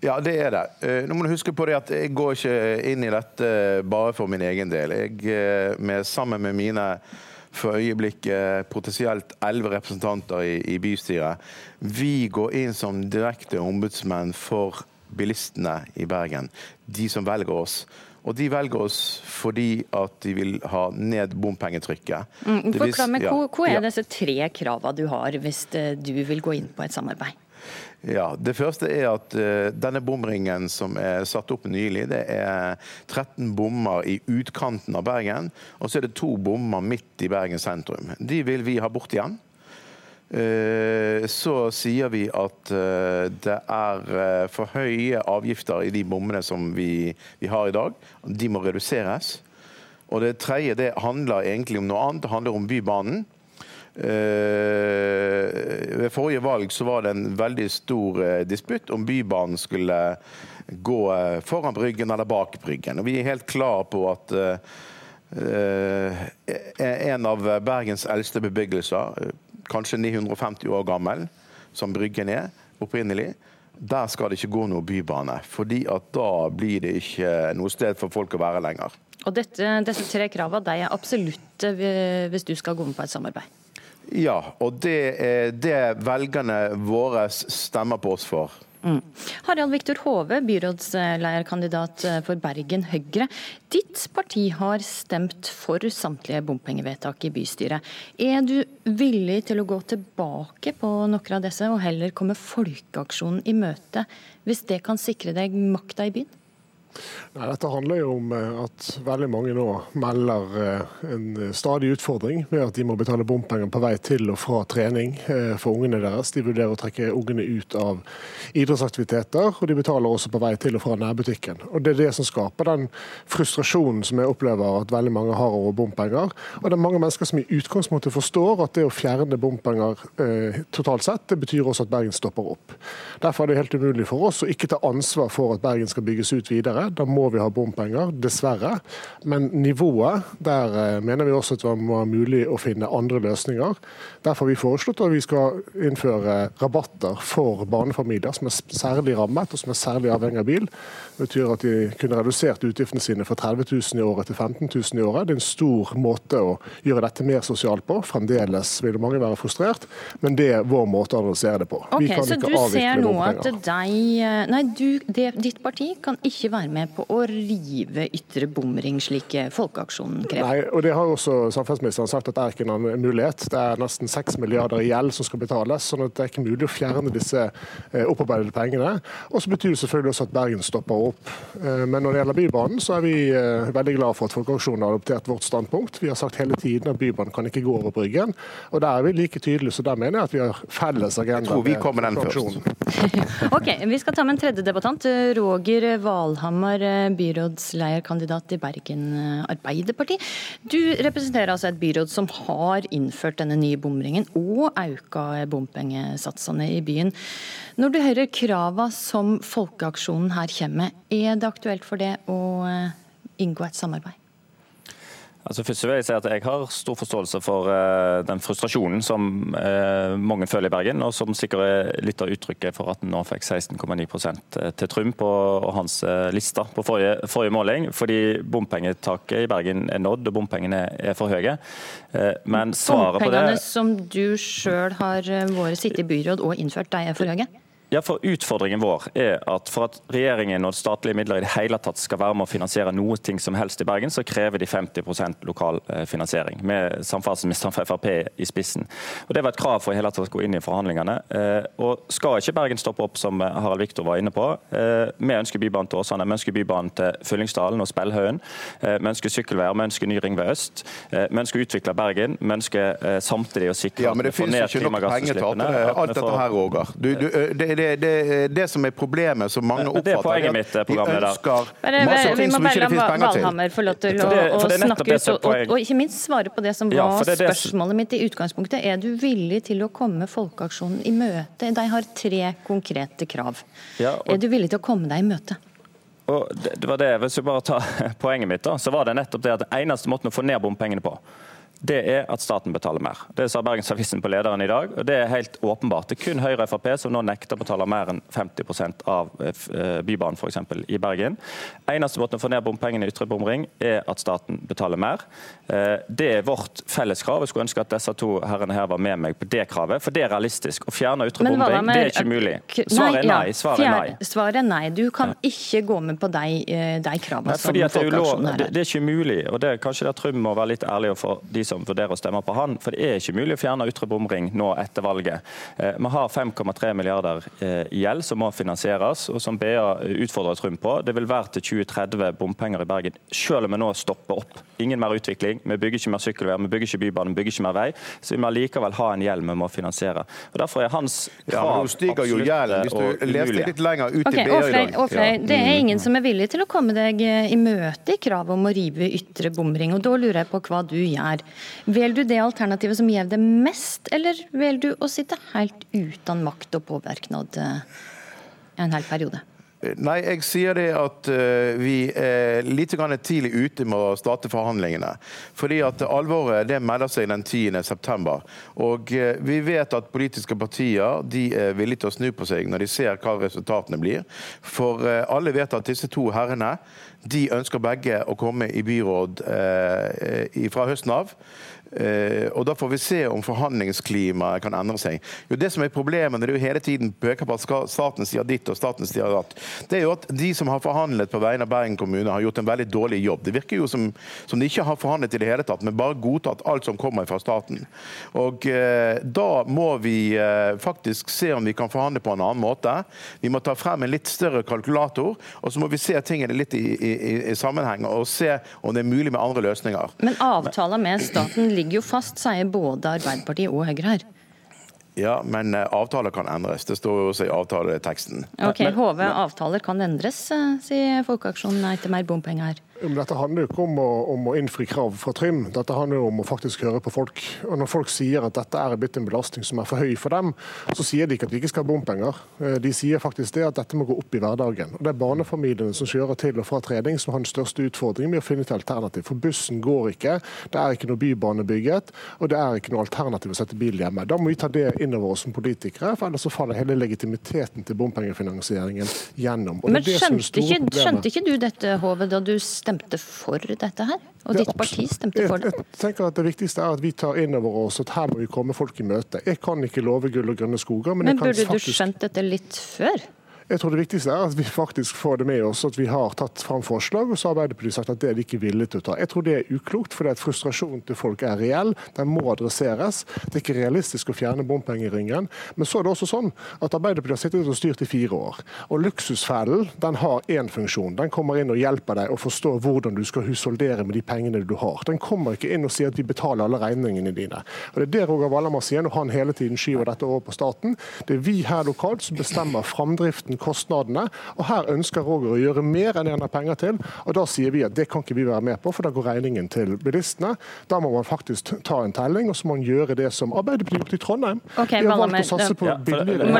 Ja, det er det. Nå må du huske på det at Jeg går ikke inn i dette bare for min egen del. Jeg, med, sammen med mine for øyeblikket potensielt elleve representanter i, i, bystyret. Vi går inn som direkte ombudsmenn for bilistene i Bergen. De som velger oss. Og de velger oss fordi at de vil ha ned bompengetrykket. Mm, forklar meg, ja, Hva er disse tre kravene du har hvis eh, du vil gå inn på et samarbeid? Ja, Det første er at uh, denne bomringen som er satt opp nylig, det er 13 bommer i utkanten av Bergen. Og så er det to bommer midt i Bergen sentrum. De vil vi ha bort igjen. Uh, så sier vi at uh, det er for høye avgifter i de bommene som vi, vi har i dag. De må reduseres. Og det tredje det handler egentlig om noe annet. Det handler om Bybanen. Eh, ved forrige valg så var det en veldig stor eh, disputt om Bybanen skulle gå eh, foran Bryggen eller bak Bryggen. Og vi er helt klar på at en av Bergens eldste bebyggelser, kanskje 950 år gammel, som Bryggen er opprinnelig, der skal det ikke gå noe bybane. fordi at da blir det ikke noe sted for folk å være lenger. Og dette, Disse tre kravene er absolutte hvis du skal gå med på et samarbeid? Ja, og det er det velgerne våre stemmer på oss for. Mm. Harald Viktor Hove, byrådslederkandidat for Bergen Høyre. Ditt parti har stemt for samtlige bompengevedtak i bystyret. Er du villig til å gå tilbake på noen av disse, og heller komme Folkeaksjonen i møte, hvis det kan sikre deg makta i byen? Nei, dette handler jo om eh, at veldig mange nå melder eh, en stadig utfordring med at de må betale bompenger på vei til og fra trening eh, for ungene deres. De vurderer å trekke ungene ut av idrettsaktiviteter, og de betaler også på vei til og fra nærbutikken. Og Det er det som skaper den frustrasjonen som jeg opplever at veldig mange har over bompenger. Og det er mange mennesker som i utgangspunktet forstår at det å fjerne bompenger eh, totalt sett, det betyr også at Bergen stopper opp. Derfor er det helt umulig for oss å ikke ta ansvar for at Bergen skal bygges ut videre. Da må vi ha bompenger, dessverre. Men nivået, der eh, mener vi også at det må være mulig å finne andre løsninger. Derfor har vi foreslått at vi skal innføre rabatter for barnefamilier som er særlig rammet og som er særlig avhengig av bil. Det betyr at de kunne redusert utgiftene sine fra 30 000 i året til 15 000 i året. Det er en stor måte å gjøre dette mer sosialt på. Fremdeles vil mange være frustrert, men det er vår måte å adressere det på. Ok, Så du ser nå at deg, eh, nei, du, det, ditt parti kan ikke være med på å rive ytre bomring, slik Folkeaksjonen krever? Nei, og det har også samferdselsministeren sagt at det er ikke en mulighet. Det er nesten 6 milliarder i gjeld som skal betales, sånn at det er ikke mulig å fjerne disse eh, opparbeidede pengene. Og så betyr det selvfølgelig også at Bergen stopper opp. Eh, men når det gjelder Bybanen, så er vi eh, veldig glad for at Folkeaksjonen har adoptert vårt standpunkt. Vi har sagt hele tiden at Bybanen kan ikke gå over Bryggen, og der er vi like tydelige. Så der mener jeg at vi har felles agenda. Jeg tror vi kommer den først. ok, Vi skal ta med en tredje debattant. Roger Valhammer byrådsleierkandidat i Bergen Arbeiderparti. Du representerer altså et byråd som har innført denne nye bomringen og auka bompengesatsene i byen. Når du hører krava som Folkeaksjonen her kommer med, er det aktuelt for det å inngå et samarbeid? Altså først vil Jeg si at jeg har stor forståelse for uh, den frustrasjonen som uh, mange føler i Bergen, og som sikkert er litt av uttrykket for at han nå fikk 16,9 eh, til Trym på hans uh, liste på forrige, forrige, måling. Fordi bompengetaket i Bergen er nådd, og bompengene er for høye. Men svaret på det Bompengene som du sjøl har vært sittet i byråd og innført, de er for høye? Ja, for Utfordringen vår er at for at regjeringen og statlige midler i det hele tatt skal være med å finansiere noe ting som helst i Bergen, så krever de 50% lokal eh, finansiering, med samferdselsministeren fra Frp i spissen. Og Det var et krav for i hele tatt å gå inn i forhandlingene. Eh, og Skal ikke Bergen stoppe opp, som Harald Viktor var inne på? Eh, vi ønsker Bybanen til Åsane, vi ønsker Bybanen til Fyllingsdalen og Spellhaugen. Vi ønsker sykkelveier, vi ønsker ny ringvei øst. Vi ønsker å utvikle Bergen. Vi ønsker samtidig å sikre ja, men det ned penger alt dette her, Roger. Du, du, det, det det, det, det, som er problemet, som mange oppfatter, det er mitt, de ønsker bare, masse ting som ikke det finnes penger til. Valhammer få lov til å, snakke ut, og, og, ikke minst svare på det som var ja, spørsmålet mitt i utgangspunktet. Er du villig til å komme Folkeaksjonen i møte? De har tre konkrete krav. Ja, og, er du villig til å komme deg i møte? Og det, det var det, Hvis vi bare tar poenget mitt, da, så var det nettopp det at den eneste måten å få ned bompengene på, det er at staten betaler mer. Det sa Bergensavisen på lederen i dag. og Det er helt åpenbart. Det er kun Høyre og Frp som nå nekter å betale mer enn 50 av eh, eh, Bybanen eksempel, i Bergen. Eneste måten å få ned bompengene i Ytre bomring er at staten betaler mer. Eh, det er vårt felles krav. Jeg skulle ønske at disse to herrene her var med meg på det kravet, for det er realistisk. Å fjerne Ytre bomring, det er ikke mulig. Svaret er nei. Svaret er nei. Svaret er nei. Du kan ikke gå med på de, de kravene som Folkeaksjonen her. Det, det er ikke mulig. og det kanskje der Trym må være litt ærlig for de som som vurderer å stemme på han. For det er ikke mulig å fjerne ytre bomring nå etter valget. Eh, vi har 5,3 milliarder eh, i gjeld som må finansieres, og som BA utfordrer Trym på. Det vil være til 2030 bompenger i Bergen, selv om vi nå stopper opp. Ingen mer utvikling. Vi bygger ikke mer sykkelveier, vi bygger ikke bybane, vi bygger ikke mer vei. Så vi må likevel ha en gjeld vi må finansiere. Og Derfor er hans krav ja, stiger jo gjelden hvis du leser litt lenger ut okay, i BA i dag. Åfløy, det er ingen som er villig til å komme deg i møte i kravet om å rive ytre bomring. og Da lurer jeg på hva du gjør. Velger du det alternativet som gjev deg mest, eller velger du å sitte helt uten makt og påvirknad eh, en hel periode? Nei, jeg sier det at uh, vi er litt tidlig ute med å starte forhandlingene. Fordi at alvoret det melder seg den 10.9. Og uh, vi vet at politiske partier de er villige til å snu på seg når de ser hva resultatene blir. For alle vet at disse to herrene de ønsker begge å komme i byråd fra høsten av. Eh, og Da får vi se om forhandlingsklimaet kan endre seg. Jo, det som er Problemet når du hele tiden peker på at staten sier ditt og staten sier datt, det er jo at de som har forhandlet på vegne av Bergen kommune, har gjort en veldig dårlig jobb. Det virker jo som, som de ikke har forhandlet i det hele tatt, men bare godtatt alt som kommer fra staten. Og eh, Da må vi eh, faktisk se om vi kan forhandle på en annen måte. Vi må ta frem en litt større kalkulator, og så må vi se tingene litt i, i, i sammenheng og se om det er mulig med andre løsninger. Men avtaler med staten ligger ligger jo fast, sier både Arbeiderpartiet og Høyre her. Ja, men eh, avtaler kan endres. Det står jo også i avtaleteksten. Ok, HV avtaler kan endres, eh, sier Folkeaksjonen nei til mer bompenger. Men dette handler jo ikke om å, om å, innfri krav fra Trym, dette handler jo om å faktisk høre på folk. Og Når folk sier at dette er blitt en belastning som er for høy for dem, så sier de ikke at vi ikke skal ha bompenger. Eh, de sier faktisk det at dette må gå opp i hverdagen. Og Det er barnefamiliene som kjører til og fra trening som har den største utfordringen med å finne et alternativ. For bussen går ikke, det er ikke noe bybane bygget, og det er ikke noe alternativ å sette bil hjemme. Da må vi ta det inn over oss som politikere, for ellers så faller hele legitimiteten til bompengefinansieringen gjennom. Men skjønte ikke, skjønte ikke du dette, Hove, da du stemte stemte for dette her? Og ditt parti stemte for det? Jeg, jeg tenker at Det viktigste er at vi tar inn over oss at her må vi komme folk i møte. Jeg kan ikke love gull og grønne skoger. Men, men burde faktisk... du skjønt dette litt før? Jeg tror det viktigste er at vi faktisk får det med oss, at vi har tatt fram forslag, og så har Arbeiderpartiet sagt at det er de ikke villige til å ta. Jeg tror det er uklokt, fordi at frustrasjonen til folk er reell. Den må adresseres. Det er ikke realistisk å fjerne bompengeringen. Men så er det også sånn at Arbeiderpartiet har sittet og styrt i fire år. Og luksusfellen den har én funksjon. Den kommer inn og hjelper deg å forstå hvordan du skal husholdere med de pengene du har. Den kommer ikke inn og sier at vi betaler alle regningene dine. Og Det er det Roger Valhammer sier når han hele tiden skyver dette over på staten. Det er vi her lokalt som bestemmer framdriften uten kostnadene. Og her ønsker Roger å gjøre mer enn han har penger til. Og da sier vi at det kan ikke vi være med på, for da går regningen til bilistene. Da må man faktisk ta en telling, og så må man gjøre det som Arbeiderpartiet har gjort i Trondheim. Okay, de har valgt å satse på billigere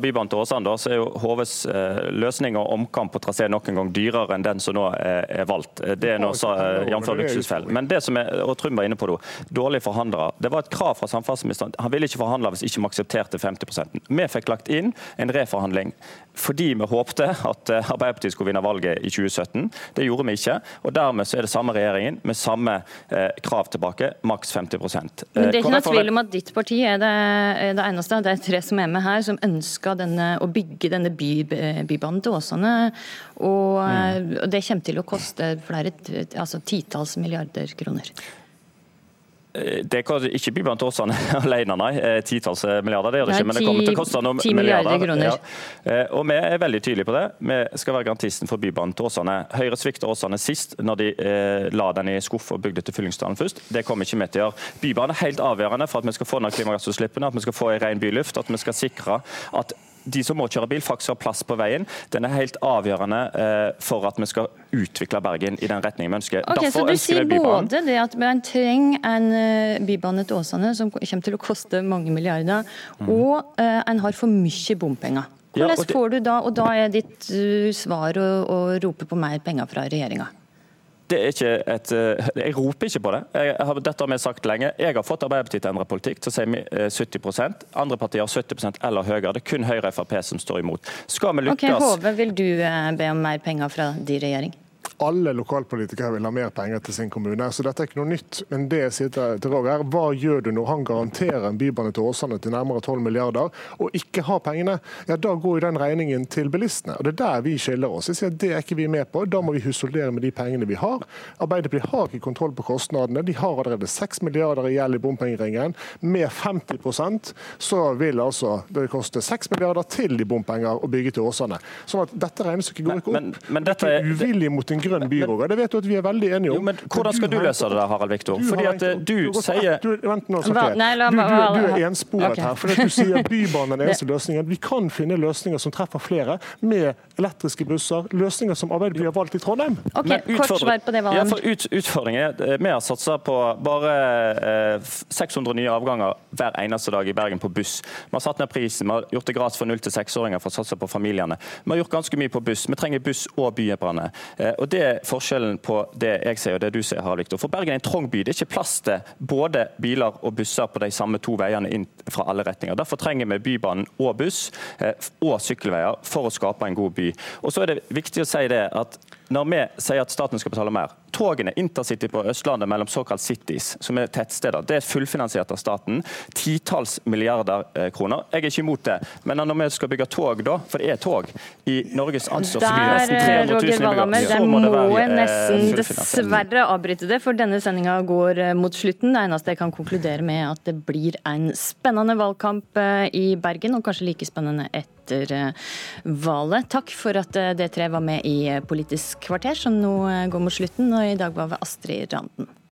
Bybanen til Åsane, da, så er jo HVs eh, løsning og omkamp på trasé nok en gang dyrere enn den som nå er, er valgt. Eh, Det er nå eh, jf. luksusfellen. Men det som er, og Trym var inne på det, dårlige forhandlere. Det var et krav fra samferdselsministeren. Han ville ikke forhandle hvis ikke vi aksepterte 50 Vi fikk lagt inn en reforhandling fordi vi håpte at eh, Arbeiderpartiet skulle vinne valget i 2017. Det gjorde vi ikke. og Dermed så er det samme regjeringen med samme eh, krav tilbake, maks 50 Men det er ikke noe tvil om at ditt parti er det, er det eneste. Det er tre som er med her, som ønska denne, å bygge denne by, bybanen til Åsane. Og, Mm. og det kommer til å koste flere altså titalls milliarder kroner. Eh, Det kan ikke Bybanen til Åsane alene, nei. Eh, Titalls milliarder, det gjør det ikke. Men det kommer til å koste noen ti milliarder kroner. Ja. Eh, Og vi er veldig tydelige på det. Vi skal være garantisten for Bybanen til Åsane. Høyre svikta Åsane sist, når de eh, la den i skuff og bygde til Fyllingsdalen først. Det kommer ikke vi til å gjøre. Bybanen er helt avgjørende for at vi skal få ned klimagassutslippene, at vi skal få en ren byluft, at vi skal sikre at de som må kjøre bil, faktisk har plass på veien. Den er helt avgjørende eh, for at vi skal utvikle Bergen i den retningen vi ønsker. Ok, Så du sier både det at man trenger en eh, bybane til Åsane, som kommer til å koste mange milliarder, og eh, en har for mye bompenger. Hvordan ja, det- får du da, og da er ditt svar å, å rope på mer penger fra regjeringa? Det er ikke et, eh, jeg roper ikke på det. Jeg har, dette har vi sagt lenge. Jeg har fått Arbeiderpartiet til å endre politikk til sier si eh, 70% Andre partier har 70% eller høyere. Det er kun Høyre og Frp som står imot. Skal vi Ok, lykkes Hove, vil du eh, be om mer penger fra din regjering? Alle lokalpolitikere vil ha mer penger til sin kommune, så dette er ikke noe nytt. Men det jeg sier til Roger, er, hva gjør du når han garanterer en bybane til Åsane til nærmere 12 milliarder, og ikke har pengene? Ja, Da går jo den regningen til bilistene. og Det er der vi skiller oss. Jeg sier at Det er ikke vi med på. Da må vi husholdere med de pengene vi har. Arbeiderpartiet har ikke kontroll på kostnadene. De har allerede 6 milliarder i gjeld i bompengeringen. Med 50% så vil altså det koste 6 milliarder til i bompenger å bygge til Åsane. Sånn at dette regnestykket går ikke opp. men dette Dette er- er uvilje mot en grønn by, Roger. Det vet du at vi er veldig enige om. Men Hvordan skal du løse det, da, Harald Viktor? Fordi at eh, du sier du, Vent nå, Safie. Du, du, du er ensporet her. fordi at du sier Bybanen er den eneste løsningen. Vi kan finne løsninger som treffer flere, med elektriske busser. Løsninger som Arbeiderpartiet har valgt i Trondheim. Ok, Men kort svar på det, Ja, for ut, utfordringen er, eh, Vi har satsa på bare eh, 600 nye avganger hver eneste dag i Bergen på buss. Vi har satt ned prisen, vi har gjort det gratis for 0- til 6-åringer for å satse på familiene. Vi har gjort ganske mye på buss. Vi trenger buss og bybane. Eh, Og Det er forskjellen på det jeg sier og det du sier, Harald Victor. For Bergen er en trang by. Det er ikke plass til både biler og busser på de samme to veiene inn fra alle retninger. Derfor trenger vi Bybanen og buss eh, og sykkelveier for å skape en god by. Og så er det viktig å si det at når vi sier at staten skal betale mer Togene Intercity på Østlandet mellom såkalt cities, som er tettsteder, det er fullfinansiert av staten. Titalls milliarder eh, kroner. Jeg er ikke imot det. Men når vi skal bygge tog, da, for det er tog i Norges anstørste by, Der, nesten eh, 300 000 Roger Valhammer, innbyggere, så må det være eh, nesten dessverre avbryte det, for denne sendinga går eh, mot slutten. Det eneste jeg kan konkludere med, er at det blir en spennende valgkamp eh, i Bergen, og kanskje like spennende etter eh, valget. Takk for at eh, dere tre var med i eh, Politisk kvarter, som nå går mot slutten. Og i dag var vi Astrid Randen.